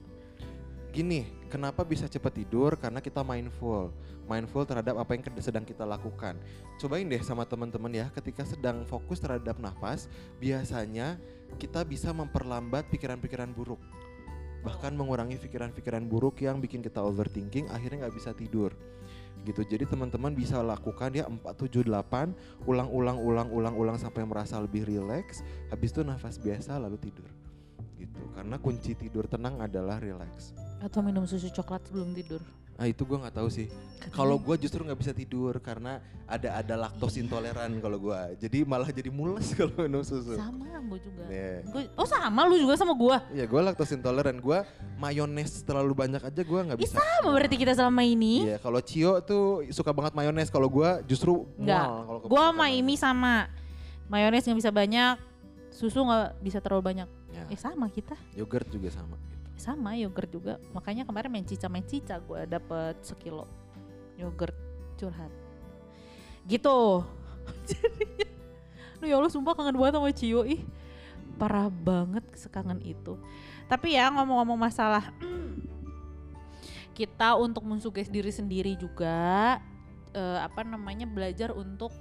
Speaker 2: Gini, kenapa bisa cepat tidur? Karena kita mindful, mindful terhadap apa yang sedang kita lakukan. Cobain deh sama teman-teman ya, ketika sedang fokus terhadap nafas, biasanya kita bisa memperlambat pikiran-pikiran buruk. Bahkan mengurangi pikiran-pikiran buruk yang bikin kita overthinking, akhirnya nggak bisa tidur. Gitu. Jadi teman-teman bisa lakukan ya 4 7 8 ulang-ulang ulang-ulang ulang sampai merasa lebih rileks, habis itu nafas biasa lalu tidur. Gitu. Karena kunci tidur tenang adalah rileks.
Speaker 1: Atau minum susu coklat sebelum tidur.
Speaker 2: Ah itu gue nggak tahu sih. Kalau gue justru nggak bisa tidur karena ada ada laktos intoleran kalau gue. Jadi malah jadi mules kalau minum susu.
Speaker 1: Sama gue juga.
Speaker 2: Iya.
Speaker 1: Gua- oh sama lu juga sama gue.
Speaker 2: Iya gue laktos intoleran. Gue mayones terlalu banyak aja gue nggak bisa.
Speaker 1: Sama berarti kita selama ini.
Speaker 2: Iya kalau Cio tuh suka banget mayones. Kalau gue justru mual. kalau
Speaker 1: Gue sama Imi sama. Mayones nggak bisa banyak, susu nggak bisa terlalu banyak.
Speaker 2: Ya,
Speaker 1: Eh sama kita.
Speaker 2: yogurt juga sama. gitu.
Speaker 1: Sama yogurt juga. Makanya kemarin main cica-main-cica gue dapet sekilo yogurt curhat. Gitu. Jadinya, ya Allah sumpah kangen banget sama Cio ih. Parah banget sekangen itu. Tapi ya ngomong-ngomong masalah kita untuk mensugesti diri sendiri juga eh, apa namanya belajar untuk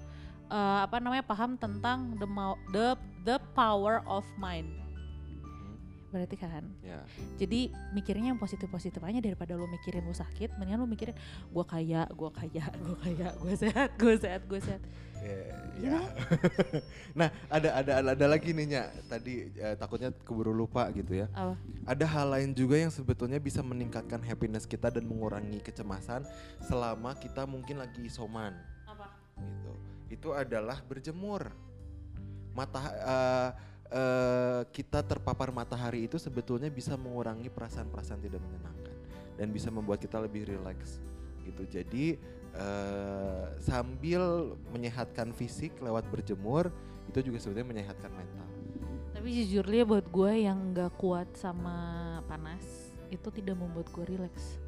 Speaker 1: eh, apa namanya paham tentang the the the power of mind. Berarti kan
Speaker 2: Ya.
Speaker 1: jadi mikirnya yang positif-positif aja daripada lo mikirin lo sakit mendingan lo mikirin gue kaya gue kaya gue kaya gue sehat gue sehat gue sehat
Speaker 2: Ya,
Speaker 1: Iya
Speaker 2: ya. nah ada ada ada, lagi nih Nya. Tadi eh, takutnya keburu lupa gitu ya.
Speaker 1: apa
Speaker 2: Ada hal lain juga yang sebetulnya bisa meningkatkan happiness kita dan mengurangi kecemasan selama kita mungkin lagi isoman
Speaker 1: apa
Speaker 2: gitu. Itu adalah berjemur. Mata eh, eh, kita terpapar matahari itu sebetulnya bisa mengurangi perasaan-perasaan tidak menyenangkan dan bisa membuat kita lebih rileks gitu. Jadi eh, sambil menyehatkan fisik lewat berjemur itu juga sebetulnya menyehatkan mental.
Speaker 1: tapi jujur ya buat gue yang nggak kuat sama panas itu tidak membuat gue rileks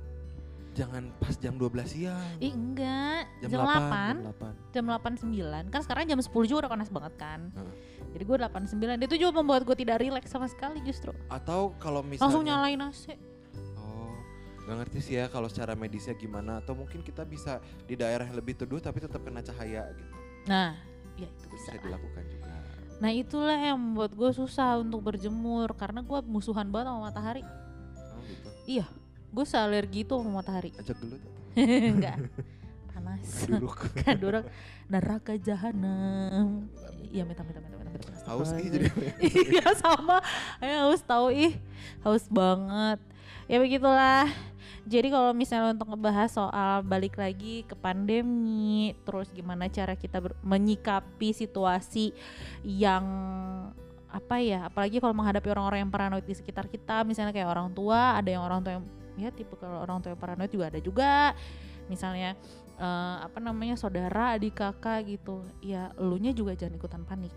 Speaker 2: Jangan pas jam 12 siang.
Speaker 1: ih enggak
Speaker 2: Jam,
Speaker 1: jam,
Speaker 2: 8,
Speaker 1: 8,
Speaker 2: jam 8.
Speaker 1: jam 8 9 kan sekarang jam 10 juga udah panas banget kan. Jadi gue 8 9 itu juga membuat gue tidak rileks sama sekali justru
Speaker 2: Atau kalau misalnya
Speaker 1: langsung nyalain AC
Speaker 2: Oh, nggak ngerti sih ya kalau secara medisnya gimana atau mungkin kita bisa di daerah yang lebih teduh tapi tetap kena cahaya gitu.
Speaker 1: nah ya itu
Speaker 2: Itu
Speaker 1: bisa
Speaker 2: bisa dilakukan juga.
Speaker 1: Nah itulah yang membuat gue susah untuk berjemur karena gue musuhan banget sama matahari.
Speaker 2: Oh gitu.
Speaker 1: Iya, gue sealergi itu sama matahari.
Speaker 2: Ajak gelut.
Speaker 1: Enggak, panas.
Speaker 2: Duduk.
Speaker 1: kan dorang neraka jahanam. Iya, minta minta minta minta. minta.
Speaker 2: Haus nih jadi.
Speaker 1: Iya sama, Ayo, haus tahu ih, haus banget. Ya begitulah. Jadi kalau misalnya untuk ngebahas soal balik lagi ke pandemi, terus gimana cara kita menyikapi situasi yang apa ya, apalagi kalau menghadapi orang-orang yang paranoid di sekitar kita, misalnya kayak orang tua, ada yang orang tua yang ya tipe kalau orang tua yang paranoid juga ada juga. Misalnya uh, apa namanya saudara adik kakak gitu. Ya elunya juga jangan ikutan panik.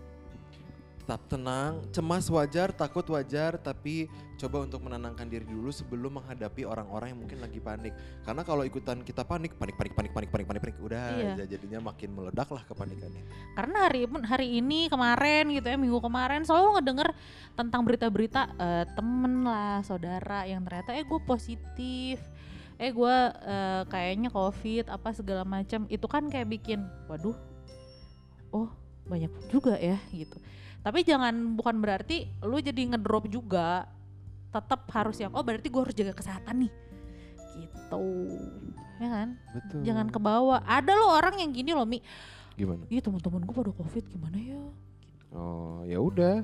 Speaker 2: Tetap tenang cemas wajar takut wajar tapi coba untuk menenangkan diri dulu sebelum menghadapi orang-orang yang mungkin lagi panik. Karena kalau ikutan kita panik panik panik panik panik panik panik, panik udah
Speaker 1: iya.
Speaker 2: jadinya makin meledak lah kepanikannya.
Speaker 1: Karena hari pun hari ini kemarin gitu ya minggu kemarin selalu ngedenger tentang berita-berita uh, temen lah saudara yang ternyata eh gue positif eh gue eh, kayaknya covid apa segala macam itu kan kayak bikin waduh oh banyak juga ya gitu tapi jangan bukan berarti lu jadi ngedrop juga tetap harus yang oh berarti gue harus jaga kesehatan nih gitu ya kan
Speaker 2: Betul.
Speaker 1: jangan ke bawah ada loh orang yang gini loh mi
Speaker 2: Gimana?
Speaker 1: Iya teman-teman gue pada covid gimana ya?
Speaker 2: Oh, ya udah.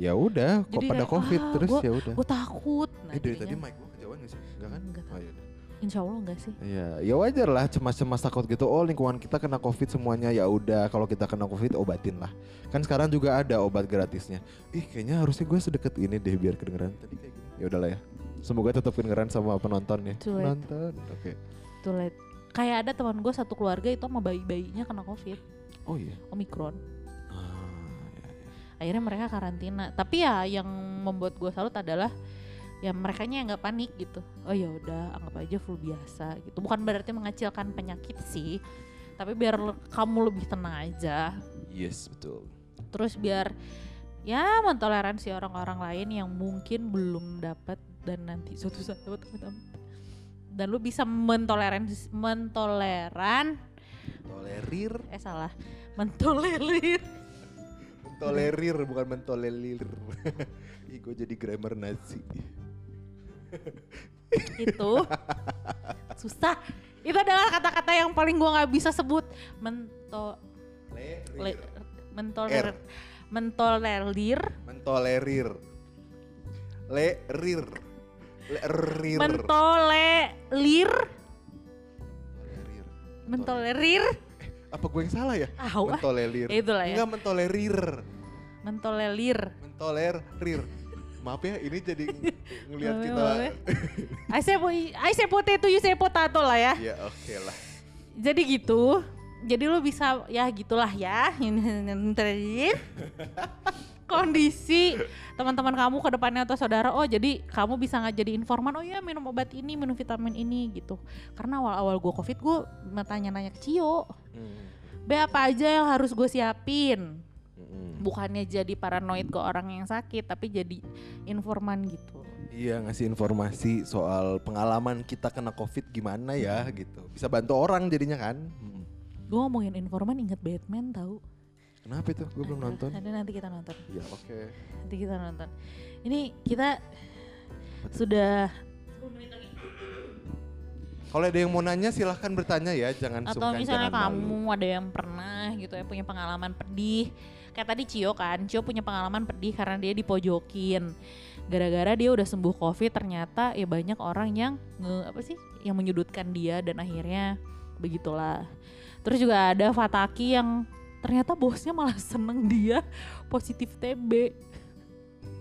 Speaker 2: Ya udah, kok pada
Speaker 1: kayak,
Speaker 2: covid
Speaker 1: ah,
Speaker 2: terus ya udah.
Speaker 1: Gue takut. Nah,
Speaker 2: eh dari tadi mic gua kejauhan gak sih? Enggak kan?
Speaker 1: Enggak.
Speaker 2: Oh, yaudah.
Speaker 1: Insya Allah enggak sih?
Speaker 2: Iya, ya wajar lah cemas-cemas takut gitu. Oh lingkungan kita kena covid semuanya ya udah. Kalau kita kena covid obatin lah. Kan sekarang juga ada obat gratisnya. Ih kayaknya harusnya gue sedekat ini deh biar kedengeran. Tadi kayak gini. Ya udahlah ya. Semoga tetap kedengeran sama penonton ya.
Speaker 1: Too late.
Speaker 2: Penonton. Oke.
Speaker 1: Tuh liat. Kayak ada teman gue satu keluarga itu sama bayi-bayinya kena covid,
Speaker 2: Oh iya.
Speaker 1: omikron.
Speaker 2: Ah, ya, ya.
Speaker 1: Akhirnya mereka karantina. Tapi ya yang membuat gue salut adalah ya mereka yang nggak panik gitu. Oh ya udah anggap aja flu biasa gitu. Bukan berarti mengecilkan penyakit sih. Tapi biar le- kamu lebih tenang aja.
Speaker 2: Yes betul.
Speaker 1: terus biar ya mentoleransi orang-orang lain yang mungkin belum dapat dan nanti suatu saat dapat dan lu bisa mentoleransi mentoleran
Speaker 2: Tolerir,
Speaker 1: eh salah mentolerir
Speaker 2: mentolerir bukan mentolerir. Ih gue jadi grammar Nazi.
Speaker 1: itu susah itu adalah kata-kata yang paling gua nggak bisa sebut mento le, mentoler mentolerir
Speaker 2: Mentolerir. Lerir. Lerir.
Speaker 1: mentolerir mentolerir
Speaker 2: Apa gue yang salah ya?
Speaker 1: Ah.
Speaker 2: Mentolerir.
Speaker 1: Itulah ya.
Speaker 2: Enggak mentolerir.
Speaker 1: mentolerir
Speaker 2: Mentolerir. Maaf ya, ini jadi ng- ngelihat
Speaker 1: Boleh,
Speaker 2: kita.
Speaker 1: boleh. I say, I say potato, you say potato lah ya.
Speaker 2: ya oke lah.
Speaker 1: Jadi gitu. Jadi lu bisa ya gitulah ya. Kondisi teman-teman kamu ke depannya atau saudara, oh jadi kamu bisa nggak jadi informan, oh ya minum obat ini, minum vitamin ini gitu. Karena awal-awal gue covid gue tanya-nanya ke Cio,
Speaker 2: Hmm.
Speaker 1: B apa aja yang harus gue siapin?
Speaker 2: Mm-mm.
Speaker 1: Bukannya jadi paranoid ke orang yang sakit, tapi jadi informan gitu.
Speaker 2: Iya ngasih informasi soal pengalaman kita kena covid gimana ya gitu. Bisa bantu orang jadinya kan. Mm.
Speaker 1: Gue ngomongin informan inget Batman tahu.
Speaker 2: Kenapa itu? Gue belum nonton.
Speaker 1: Ada nanti kita nonton.
Speaker 2: Ya oke.
Speaker 1: Nanti kita nonton. Ini kita sudah
Speaker 2: Kalau ada yang mau nanya silahkan bertanya ya, jangan
Speaker 1: atau
Speaker 2: sungkan,
Speaker 1: misalnya
Speaker 2: jangan
Speaker 1: kamu
Speaker 2: malu.
Speaker 1: ada yang pernah gitu ya punya pengalaman pedih. Kayak tadi Cio kan, Cio punya pengalaman pedih karena dia dipojokin. Gara-gara dia udah sembuh covid ternyata ya banyak orang yang nge, apa sih yang menyudutkan dia dan akhirnya begitulah. Terus juga ada Fataki yang ternyata bosnya malah seneng dia positif TB.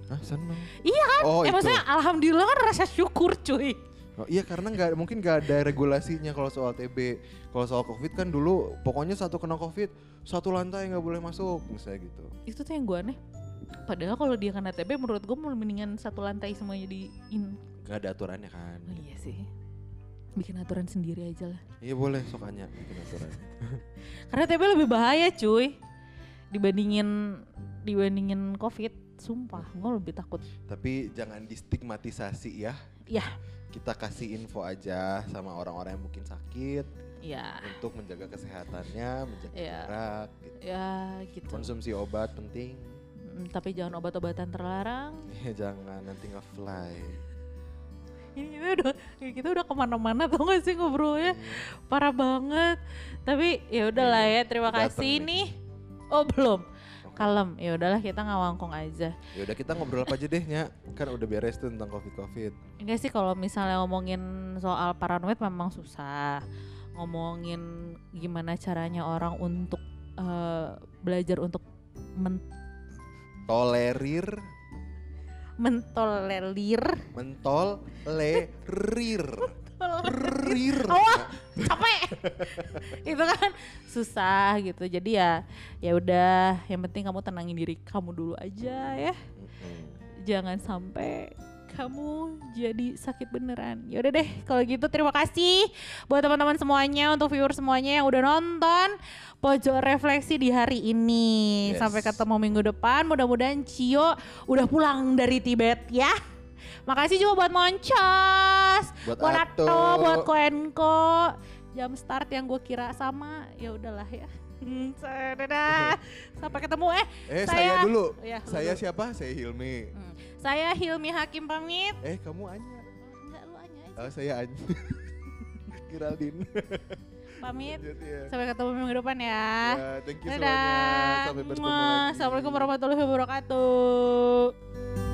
Speaker 2: Hah, seneng.
Speaker 1: Iya
Speaker 2: kan? Oh,
Speaker 1: eh
Speaker 2: itu.
Speaker 1: maksudnya alhamdulillah kan rasa syukur cuy.
Speaker 2: Oh, iya karena nggak mungkin nggak ada regulasinya kalau soal TB. Kalau soal COVID kan dulu pokoknya satu kena COVID satu lantai nggak boleh masuk misalnya gitu.
Speaker 1: Itu tuh yang gue aneh. Padahal kalau dia kena TB menurut gue mendingan satu lantai semuanya di in.
Speaker 2: Nggak ada aturannya kan.
Speaker 1: Oh iya sih. Bikin aturan sendiri aja lah.
Speaker 2: Iya boleh sokanya bikin aturan.
Speaker 1: Karena TB lebih bahaya cuy. Dibandingin dibandingin COVID. Sumpah, gue lebih takut.
Speaker 2: Tapi jangan distigmatisasi ya.
Speaker 1: Iya.
Speaker 2: Kita kasih info aja sama orang-orang yang mungkin sakit
Speaker 1: Ya,
Speaker 2: untuk menjaga kesehatannya, menjaga
Speaker 1: Iya.
Speaker 2: jarak. gitu.
Speaker 1: ya gitu.
Speaker 2: Konsumsi obat penting.
Speaker 1: Mm, tapi jangan obat-obatan terlarang.
Speaker 2: Ya jangan nanti nge-fly.
Speaker 1: Ini kita udah kita udah ke mana-mana tuh gak sih ngobrolnya
Speaker 2: Iya.
Speaker 1: parah banget. Tapi ya udahlah ya terima
Speaker 2: Dateng
Speaker 1: kasih
Speaker 2: nih.
Speaker 1: nih. Oh belum. Kalem. Ya udahlah kita ngawangkung aja.
Speaker 2: Ya udah kita ngobrol apa aja deh, Nya. Kan udah beres tuh tentang Covid-Covid.
Speaker 1: Enggak sih kalau misalnya ngomongin soal paranoid memang susah. Ngomongin gimana caranya orang untuk eh, belajar untuk men-
Speaker 2: Tolerir,
Speaker 1: mentolerir.
Speaker 2: mentol, le, rir.
Speaker 1: Awas, capek. itu kan susah gitu. Jadi ya ya udah, yang penting kamu tenangin diri kamu dulu aja ya. Jangan sampai kamu jadi sakit beneran. Ya udah deh, kalau gitu terima kasih buat teman-teman semuanya, untuk viewer semuanya yang udah nonton pojok refleksi di hari ini.
Speaker 2: Yes.
Speaker 1: Sampai ketemu minggu depan. Mudah-mudahan Cio udah pulang dari Tibet ya. Makasih juga buat Moncos,
Speaker 2: Buat
Speaker 1: buat
Speaker 2: Ato.
Speaker 1: Ato, buat Koenko. Jam start yang gue kira sama, ya udahlah ya. Hmm, dadah. Sampai ketemu eh.
Speaker 2: Eh, saya,
Speaker 1: Saya-
Speaker 2: dulu.
Speaker 1: Ya,
Speaker 2: saya
Speaker 1: dulu.
Speaker 2: siapa? Saya Hilmi.
Speaker 1: Hmm. Saya Hilmi Hakim pamit.
Speaker 2: Eh, kamu Anya.
Speaker 1: Enggak lu aja aja.
Speaker 2: Oh, saya Anya. Geraldine.
Speaker 1: Pamit.
Speaker 2: Ya.
Speaker 1: Sampai ketemu minggu depan ya.
Speaker 2: Ya, thank you
Speaker 1: Dadah.
Speaker 2: semuanya. Sampai bertemu lagi.
Speaker 1: Assalamualaikum warahmatullahi wabarakatuh.